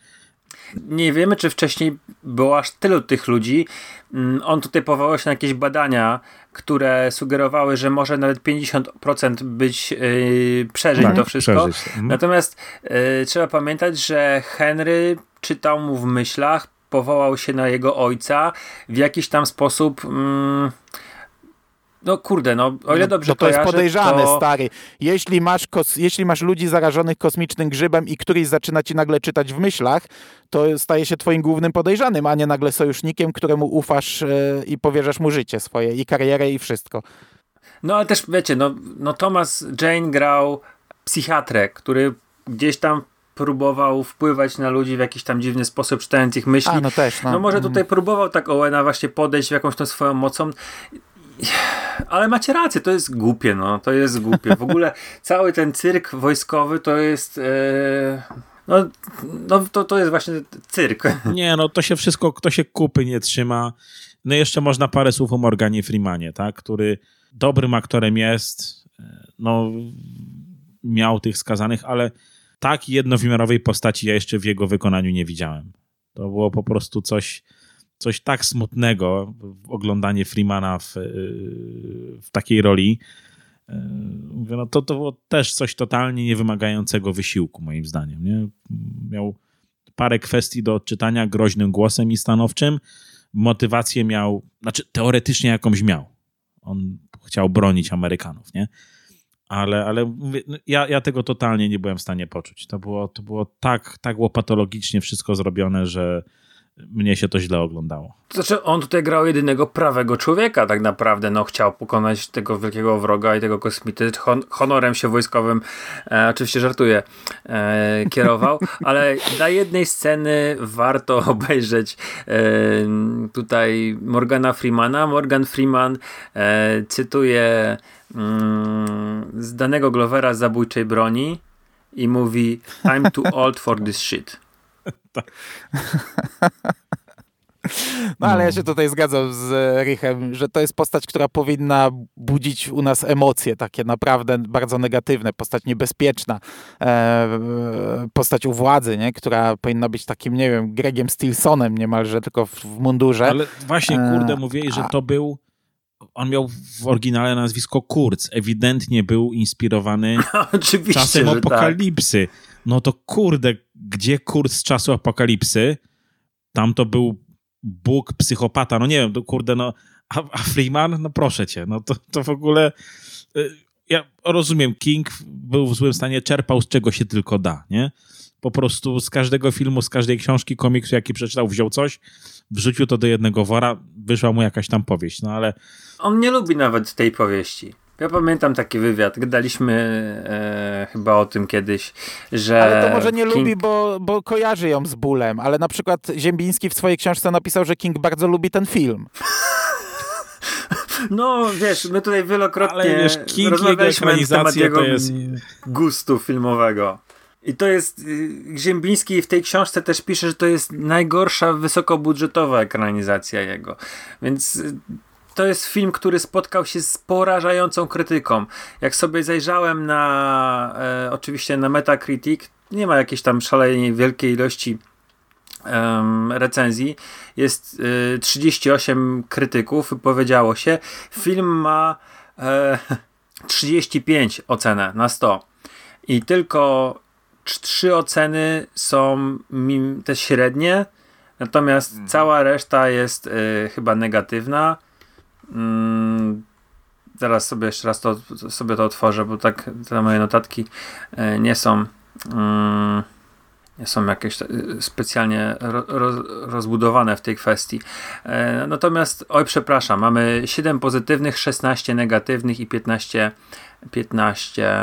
nie wiemy, czy wcześniej było aż tylu tych ludzi. Mm, on tutaj powołał się na jakieś badania, które sugerowały, że może nawet 50% być yy, przeżyć tak, to wszystko. Przeżyć. Mhm. Natomiast yy, trzeba pamiętać, że Henry czytał mu w myślach, powołał się na jego ojca, w jakiś tam sposób. Yy, No kurde, no o ile dobrze no, to kojarzę, jest podejrzane, to... stary. Jeśli masz, kos, jeśli masz ludzi zarażonych kosmicznym grzybem i któryś zaczyna ci nagle czytać w myślach, to staje się twoim głównym podejrzanym, a nie nagle sojusznikiem, któremu ufasz yy, i powierzasz mu życie swoje i karierę i wszystko. No ale też wiecie, no, no Thomas Jane grał psychiatrę, który gdzieś tam próbował wpływać na ludzi w jakiś tam dziwny sposób, czytając ich myśli. A, no też, no. no może mhm. tutaj próbował tak Owena właśnie podejść w jakąś tą swoją mocą. Ale macie rację, to jest głupie, no. To jest głupie. W ogóle cały ten cyrk wojskowy to jest... E, no, no to, to jest właśnie cyrk. Nie, no to się wszystko, kto się kupy nie trzyma. No jeszcze można parę słów o Morganie Freemanie, tak? Który dobrym aktorem jest. No, miał tych skazanych, ale tak jednowymiarowej postaci ja jeszcze w jego wykonaniu nie widziałem. To było po prostu coś, coś tak smutnego, oglądanie Freemana w, w takiej roli. Mówię, no to, to było też coś totalnie niewymagającego wysiłku, moim zdaniem. Nie? Miał parę kwestii do odczytania groźnym głosem i stanowczym. Motywację miał, znaczy teoretycznie jakąś miał. On chciał bronić Amerykanów, nie? ale, ale mówię, no, ja, ja tego totalnie nie byłem w stanie poczuć. To było, to było tak, tak było patologicznie wszystko zrobione, że mnie się to źle oglądało. Znaczy, on tutaj grał jedynego prawego człowieka, tak naprawdę. No, chciał pokonać tego wielkiego wroga i tego kosmity. Hon honorem się wojskowym, e, oczywiście żartuję, e, kierował, ale dla jednej sceny warto obejrzeć e, tutaj Morgana Freemana. Morgan Freeman e, cytuje mm, z danego Glovera zabójczej broni i mówi I'm too old for this shit. No ale ja się tutaj zgadzam z Richem, że to jest postać, która powinna budzić u nas emocje takie naprawdę bardzo negatywne, postać niebezpieczna, e, postać u władzy, nie? która powinna być takim, nie wiem, Gregiem Stilsonem niemalże, tylko w, mundurze. Ale właśnie, kurde, mówię, że to był on miał w oryginale nazwisko Kurz. Ewidentnie był inspirowany czasem tak. apokalipsy. Tak. No to kurde, gdzie Kurz z czasu apokalipsy? Tam to był Bóg, psychopata. No nie wiem, to kurde, no. A, a Freeman? No proszę cię, no to, to w ogóle. Y, ja rozumiem, King był w złym stanie, czerpał z czego się tylko da, nie? Po prostu z każdego filmu, z każdej książki, komiksu, jaki przeczytał, wziął coś, wrzucił to do jednego wora, wyszła mu jakaś tam powieść, no ale... On nie lubi nawet tej powieści. Ja pamiętam taki wywiad, gadaliśmy e, chyba o tym kiedyś, że... Ale to może nie King... lubi, bo, bo kojarzy ją z bólem, ale na przykład Ziembiński w swojej książce napisał, że King bardzo lubi ten film. No, wiesz, my tutaj wielokrotnie ale wiesz, King rozmawialiśmy na temat jego jest... gustu filmowego. I to jest, y, Ziembiński w tej książce też pisze, że to jest najgorsza wysokobudżetowa ekranizacja jego. Więc y, to jest film, który spotkał się z porażającą krytyką. Jak sobie zajrzałem na, e, oczywiście na Metacritic, nie ma jakiejś tam szalenie wielkiej ilości um, recenzji. Jest y, 38 krytyków, wypowiedziało się. Film ma e, 35 ocenę na 100. I tylko trzy oceny są te średnie, natomiast mhm. cała reszta jest y, chyba negatywna. Mm, zaraz sobie jeszcze raz to, sobie to otworzę, bo tak te moje notatki y, nie są y, nie są jakieś y, specjalnie ro, rozbudowane w tej kwestii. E, natomiast, oj przepraszam, mamy 7 pozytywnych, 16 negatywnych i 15 15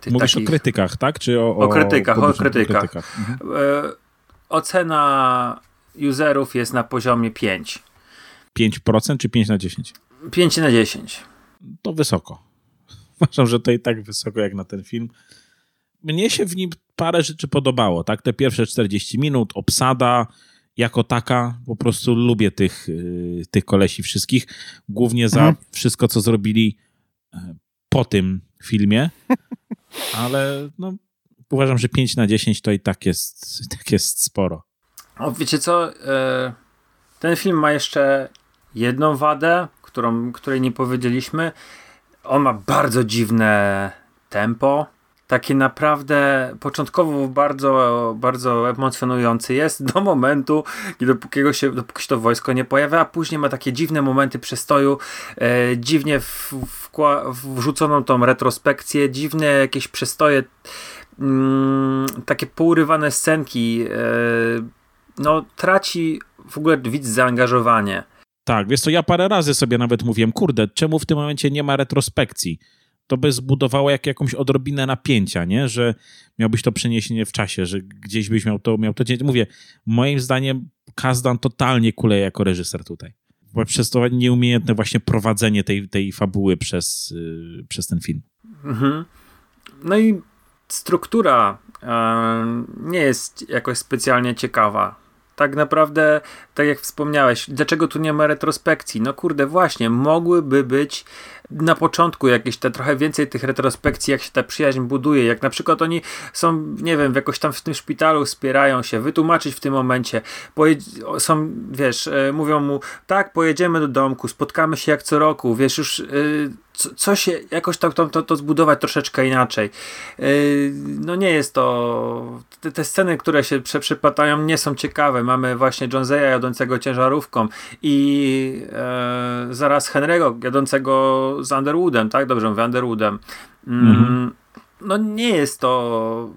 tych Mówisz takich... o krytykach, tak? Czy o, o, o krytykach, o krytykach. krytykach. Mhm. E, ocena userów jest na poziomie 5. 5% czy 5 na 10? 5 na 10. To wysoko. Uważam, że to i tak wysoko jak na ten film. Mnie się w nim parę rzeczy podobało, tak? Te pierwsze 40 minut, obsada jako taka, po prostu lubię tych, y, tych kolesi wszystkich, głównie za mhm. wszystko, co zrobili e, po tym filmie, ale no, uważam, że 5 na 10 to i tak jest, tak jest sporo. O, wiecie co? E, ten film ma jeszcze jedną wadę, którą, której nie powiedzieliśmy. On ma bardzo dziwne tempo. taki naprawdę początkowo bardzo, bardzo emocjonujący jest do momentu, dopóki się, dopóki się to wojsko nie pojawia, a później ma takie dziwne momenty przestoju, e, dziwnie w, wrzuconą tą retrospekcję, dziwne jakieś przestoje, mm, takie pourywane scenki, e, no traci w ogóle widz zaangażowanie. Tak, wiesz co, ja parę razy sobie nawet mówiłem, kurde, czemu w tym momencie nie ma retrospekcji? To by zbudowało jak, jakąś odrobinę napięcia, nie? Że miałbyś to przeniesienie w czasie, że gdzieś byś miał to, miał to Mówię, moim zdaniem Kazdan totalnie kuleje jako reżyser tutaj. Bo przez to nieumiejętne właśnie prowadzenie tej, tej fabuły przez, yy, przez ten film. Mhm. No i struktura yy, nie jest jakoś specjalnie ciekawa tak naprawdę, tak jak wspomniałeś, dlaczego tu nie ma retrospekcji? No kurde, właśnie, mogłyby być na początku jakieś te trochę więcej tych retrospekcji, jak się ta przyjaźń buduje, jak na przykład oni są, nie wiem, jakoś tam w tym szpitalu wspierają się, wytłumaczyć w tym momencie, są, wiesz, e, mówią mu, tak, pojedziemy do domku, spotkamy się jak co roku, wiesz, już yy, co, co, się, jakoś to, to, to, to zbudować troszeczkę inaczej. Yy, no nie jest to, te, te, sceny, które się prze, przypadają nie są ciekawe, mamy właśnie Joneseya jadącego ciężarówką i yy, zaraz Henry'ego jadącego z Underwoodem, tak? Dobrze mówię, Underwoodem. Mm, mhm. No nie jest to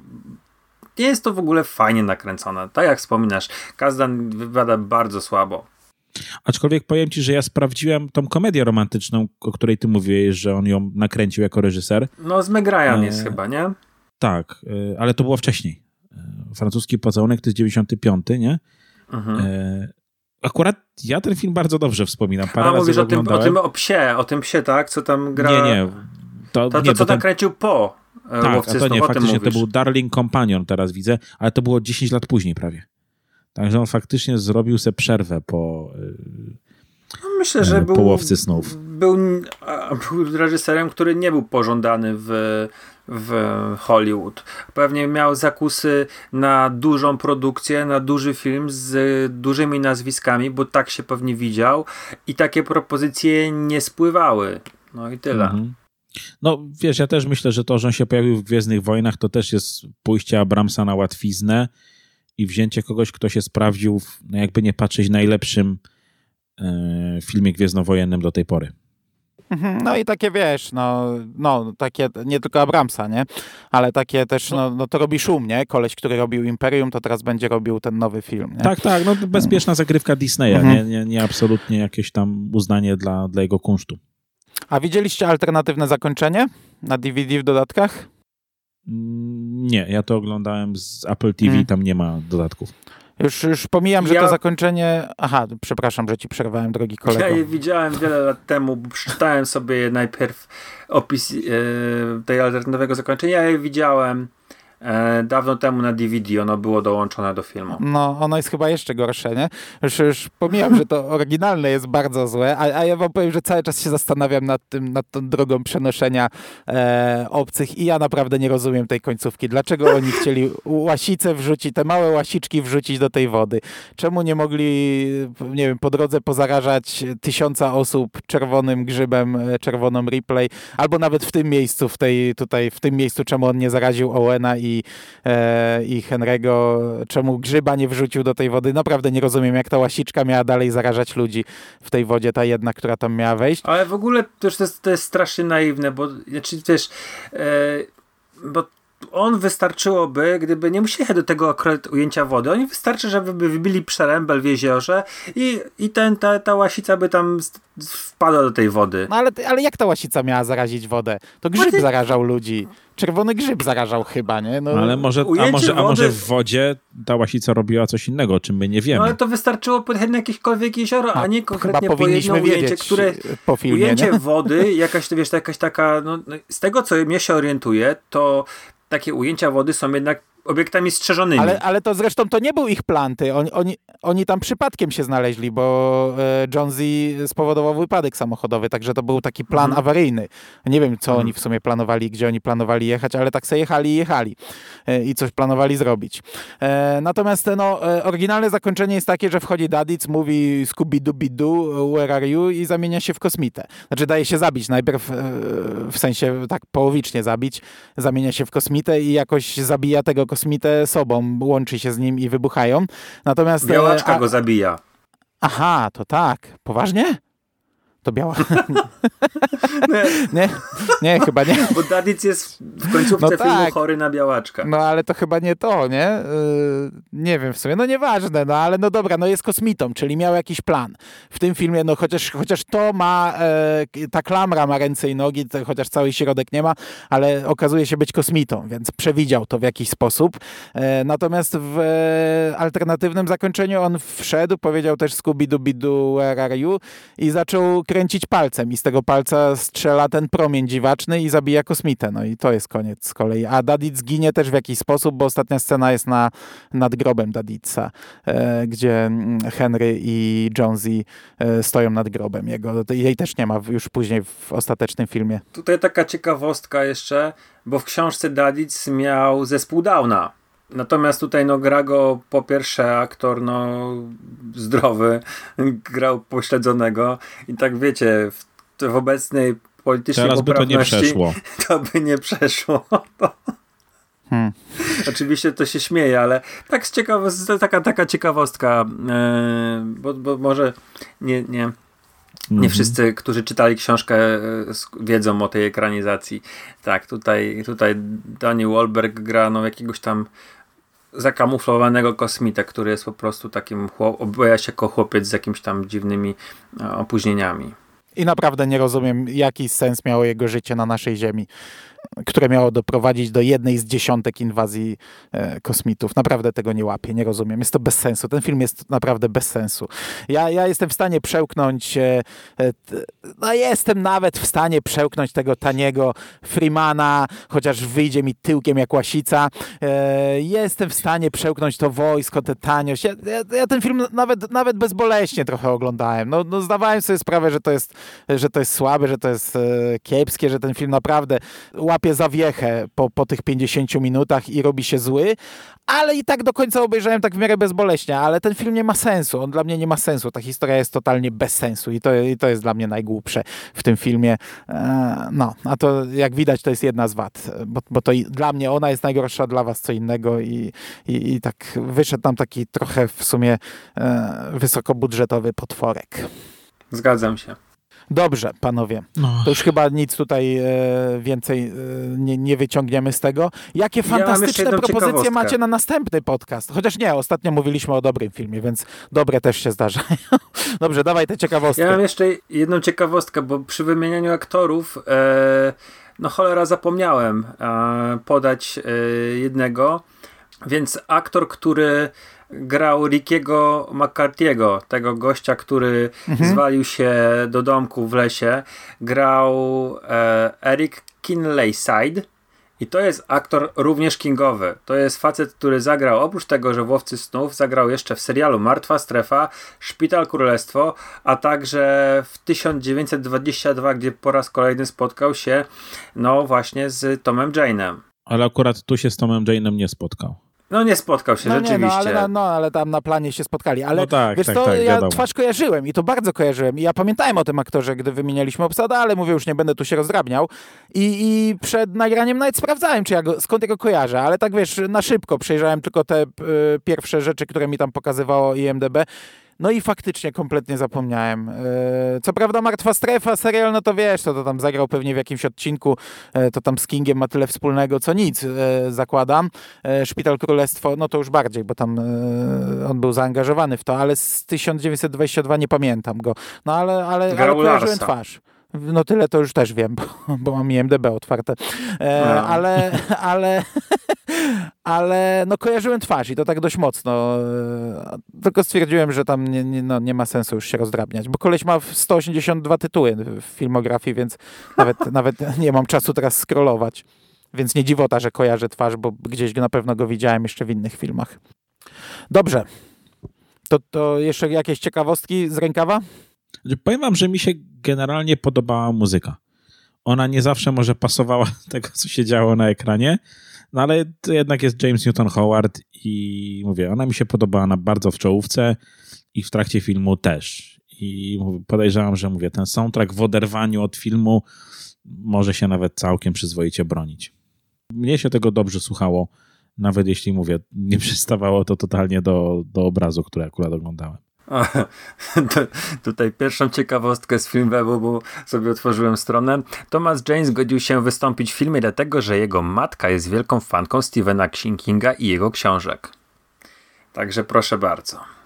nie jest to w ogóle fajnie nakręcone. Tak jak wspominasz, Kazdan wypada bardzo słabo. Aczkolwiek powiem ci, że ja sprawdziłem tą komedię romantyczną, o której ty mówiłeś, że on ją nakręcił jako reżyser. No z Meg Ryan e... jest chyba, nie? Tak, e... ale to było wcześniej. E... Francuski pocałunek to jest 95, nie? Mhm. E... Akurat ja ten film bardzo dobrze wspominam. Parę A mówisz o tym, o tym o psie, o tym psie, tak? Co tam gra... Nie, nie. To, to, to nie, co tam kręcił po Tak, a to nie, faktycznie to był Darling Companion, teraz widzę, ale to było 10 lat później prawie. Także on faktycznie zrobił sobie przerwę po no Myślę, że e, był, połowcy snów. Był, był reżyserem, który nie był pożądany w, w Hollywood. Pewnie miał zakusy na dużą produkcję, na duży film z dużymi nazwiskami, bo tak się pewnie widział i takie propozycje nie spływały. No i tyle. Mhm. No wiesz, ja też myślę, że to, że on się pojawił w Gwiezdnych Wojnach, to też jest pójście Abramsa na łatwiznę i wzięcie kogoś, kto się sprawdził, w, no jakby nie patrzeć, najlepszym e, filmie gwiezdnowojennym do tej pory. Mhm, no i takie wiesz, no, no takie nie tylko Abramsa, nie? Ale takie też, no, no to robi szum, nie? Koleś, który robił Imperium, to teraz będzie robił ten nowy film. Nie? Tak, tak, no bezpieczna zagrywka Disneya, mhm. nie, nie, nie absolutnie jakieś tam uznanie dla, dla jego kunsztu. A widzieliście alternatywne zakończenie na DVD w dodatkach? Nie, ja to oglądałem z Apple TV, hmm. tam nie ma dodatków. Już, już pomijam, że ja... to zakończenie. Aha, przepraszam, że ci przerwałem, drogi kolego. Ja je widziałem wiele lat temu, bo przeczytałem sobie najpierw opis e, tej alternatywnego zakończenia. Ja je widziałem E, dawno temu na DVD ono było dołączone do filmu. No, ono jest chyba jeszcze gorsze, nie? Już, już pomijam, że to oryginalne jest bardzo złe, a, a ja wam powiem, że cały czas się zastanawiam nad tym, nad tą drogą przenoszenia e, obcych i ja naprawdę nie rozumiem tej końcówki. Dlaczego oni chcieli łasice wrzucić, te małe łasiczki wrzucić do tej wody? Czemu nie mogli, nie wiem, po drodze pozarażać tysiąca osób czerwonym grzybem, e, czerwoną replay, albo nawet w tym miejscu, w tej, tutaj, w tym miejscu, czemu on nie zaraził Owena i i, e, i Henry'ego, czemu grzyba nie wrzucił do tej wody. Naprawdę nie rozumiem, jak ta łasiczka miała dalej zarażać ludzi w tej wodzie, ta jedna, która tam miała wejść. Ale w ogóle to jest, to jest strasznie naiwne, bo znaczy, wiesz, e, bo on wystarczyłoby, gdyby nie musieli do tego akurat ujęcia wody, oni wystarczy, żeby wybili przerębel w jeziorze i, i ten, ta, ta łasica by tam wpadła do tej wody. No ale, ale jak ta łasica miała zarazić wodę? To grzyb zarażał ludzi. Czerwony grzyb zarażał chyba, nie? No, ale może, a, może, a może w wodzie ta łasica robiła coś innego, o czym my nie wiemy. No ale to wystarczyło pojechać na jakiekolwiek jezioro, a, a nie konkretnie po jedno ujęcie, które... Po filmie, ujęcie nie? wody, jakaś, wiesz, jakaś taka... No, no, z tego, co mnie się orientuje, to takie ujęcia wody są jednak obiektami strzeżonymi. Ale, ale to zresztą to nie był ich plan, ty. Oni, oni, oni tam przypadkiem się znaleźli, bo e, Jonesy spowodował wypadek samochodowy, także to był taki plan mhm. awaryjny. Nie wiem, co mhm. oni w sumie planowali, gdzie oni planowali jechać, ale tak sobie jechali i jechali e, i coś planowali zrobić. E, natomiast no, oryginalne zakończenie jest takie, że wchodzi Dadic, mówi Scooby-Doo, where are you i zamienia się w kosmitę. Znaczy daje się zabić, najpierw w sensie tak połowicznie zabić, zamienia się w kosmitę i jakoś zabija tego kosmitę sobą, łączy się z nim i wybuchają. Natomiast... Białaczka a... go zabija. Aha, to tak. Poważnie? To biała. nie, nie, chyba nie. Bo Dadic jest w końcówce no filmu tak. chory na białaczka. No ale to chyba nie to, nie? Yy, nie wiem w sumie, no nieważne, no ale no dobra, no jest kosmitą, czyli miał jakiś plan. W tym filmie, no chociaż, chociaż to ma, e, ta klamra ma ręce i nogi, to, chociaż cały środek nie ma, ale okazuje się być kosmitą, więc przewidział to w jakiś sposób. E, natomiast w e, alternatywnym zakończeniu on wszedł, powiedział też Scooby-Doo, where are you? I zaczął kręcić palcem i z tego palca strzela ten promień dziwaczny i zabija kosmitę. No i to jest koniec z kolei. A Dadit zginie też w jakiś sposób, bo ostatnia scena jest na, nad grobem Daditsa, e, gdzie mm, Henry i Jonesy e, stoją nad grobem jego. Jej też nie ma już później w ostatecznym filmie. Tutaj taka ciekawostka jeszcze, bo w książce Daditz miał zespół Downa. Natomiast tutaj no, gra go po pierwsze aktor no, zdrowy, grał pośledzonego i tak wiecie, w, w obecnej politycznej Teraz by to nie przeszło. To by nie przeszło. Hmm. Oczywiście to się śmieje, ale tak z ciekawo- taka, taka ciekawostka, yy, bo, bo może nie, nie, nie mm -hmm. wszyscy, którzy czytali książkę, e, wiedzą o tej ekranizacji. Tak, tutaj, tutaj Daniel Wahlberg gra no, jakiegoś tam zakamuflowanego kosmita, który jest po prostu takim, objaja się jako chłopiec z jakimiś tam dziwnymi e, opóźnieniami. I naprawdę nie rozumiem, jaki sens miało jego życie na naszej Ziemi które miało doprowadzić do jednej z dziesiątek inwazji e, kosmitów. Naprawdę tego nie łapię, nie rozumiem. Jest to bez sensu. Ten film jest naprawdę bez sensu. Ja, ja jestem w stanie przełknąć, e, e, no jestem nawet w stanie przełknąć tego taniego Freemana, chociaż wyjdzie mi tyłkiem jak łasica. Jestem w stanie przełknąć to wojsko, tę taniość. Ja, ja, ja, ten film nawet, nawet bezboleśnie trochę oglądałem. No, no zdawałem sobie sprawę, że to jest, że to jest słabe, że to jest kiepskie, że ten film naprawdę łapie zawiechę po, po tych 50 minutach i robi się zły, ale i tak do końca obejrzałem tak w miarę bezboleśnie, ale ten film nie ma sensu, on dla mnie nie ma sensu, ta historia jest totalnie bez sensu i to, i to jest dla mnie najgłupsze w tym filmie. E, no, a to jak widać to jest jedna z wad, bo, bo to dla mnie ona jest najgorsza, dla was co innego i, i, i tak wyszedł tam taki trochę w sumie e, wysokobudżetowy potworek. Zgadzam się. Dobrze, panowie. No. To już chyba nic tutaj e, więcej e, nie, nie, wyciągniemy z tego. Jakie fantastyczne ja propozycje macie na następny podcast? Chociaż nie, ostatnio mówiliśmy o dobrym filmie, więc dobre też się zdarzają. Dobrze, dawaj tę ciekawostkę. Ja mam jeszcze jedną ciekawostkę, bo przy wymienianiu aktorów e, no cholera zapomniałem e, podać jednego, więc aktor, który grał Rickiego McCarthy'ego, tego gościa, który mhm. zwalił się do domku w lesie. Grał e, Eric Kinlayside. I to jest aktor również kingowy. To jest facet, który zagrał oprócz tego, że w Łowcy Snów, zagrał jeszcze w serialu Martwa Strefa, Szpital Królestwo, a także w 1922, gdzie po raz kolejny spotkał się no właśnie z Tomem Jane'em. Ale akurat tu się z Tomem Jane'em nie spotkał. No nie spotkał się, no rzeczywiście. Nie, no, ale, no, ale tam na planie się spotkali. Ale no tak, wiesz tak, to, tak, ja wiadomo. twarz kojarzyłem i to bardzo kojarzyłem. I ja pamiętałem o tym aktorze, gdy wymienialiśmy obsadę, ale mówię, już nie będę tu się rozdrabniał. I, i przed nagraniem nawet sprawdzałem, czy ja go, skąd jego kojarzę, ale tak wiesz, na szybko przejrzałem tylko te y, pierwsze rzeczy, które mi tam pokazywało IMDB. No i faktycznie kompletnie zapomniałem. E, co prawda Martwa Strefa, serial, no to wiesz, to, to tam zagrał pewnie w jakimś odcinku, e, to tam z Kingiem ma tyle wspólnego, co nic, e, zakładam. Szpital Królestwo, no to już bardziej, bo tam on był zaangażowany w to, ale z 1922 nie pamiętam go. No ale, ale, ale kojarzyłem twarz. No tyle to już też wiem, bo, bo mam IMDB otwarte. E, no. Ale, ale, ale no kojarzyłem twarz i to tak dość mocno. E, tylko stwierdziłem, że tam nie, nie, no, nie ma sensu już się rozdrabniać, bo koleś ma 182 tytuły w filmografii, więc nawet, nawet nie mam czasu teraz scrollować. więc nie dziwota, że kojarzę twarz, bo gdzieś na pewno go widziałem jeszcze w innych filmach. Dobrze. To, to jeszcze jakieś ciekawostki z rękawa? Powiem wam, że mi się generalnie podobała muzyka. Ona nie zawsze może pasowała tego, co się działo na ekranie, no ale to jednak jest James Newton Howard i mówię, ona mi się podobała na bardzo w czołówce i w trakcie filmu też. I podejrzewam, że mówię, ten soundtrack w oderwaniu od filmu może się nawet całkiem przyzwoicie bronić. Mnie się tego dobrze słuchało, nawet jeśli mówię, nie przystawało to totalnie do, do obrazu, który akurat oglądałem. O, tutaj pierwszą ciekawostkę z Filmwebu, bo sobie otworzyłem stronę. Thomas Jane zgodził się wystąpić w filmie dlatego, że jego matka jest wielką fanką Stephena Kinga i jego książek. Także proszę bardzo.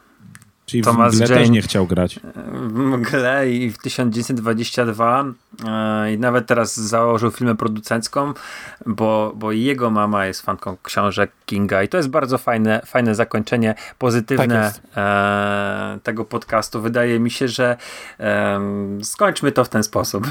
Czyli Thomas w mgle Jane, też nie chciał grać. W mgle i w 1922 e, i nawet teraz założył filmę producencką, bo, bo jego mama jest fanką książek Kinga i to jest bardzo fajne, fajne zakończenie, pozytywne tak e, tego podcastu. Wydaje mi się, że e, skończmy to w ten sposób.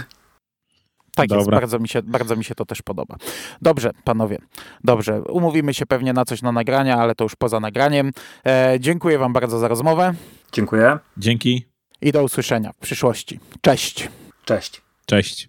Tak Dobra. jest, bardzo mi, się, bardzo mi się to też podoba. Dobrze, panowie, dobrze. Umówimy się pewnie na coś na nagrania, ale to już poza nagraniem. E, dziękuję wam bardzo za rozmowę. Dziękuję. Dzięki. I do usłyszenia w przyszłości. Cześć. Cześć. Cześć.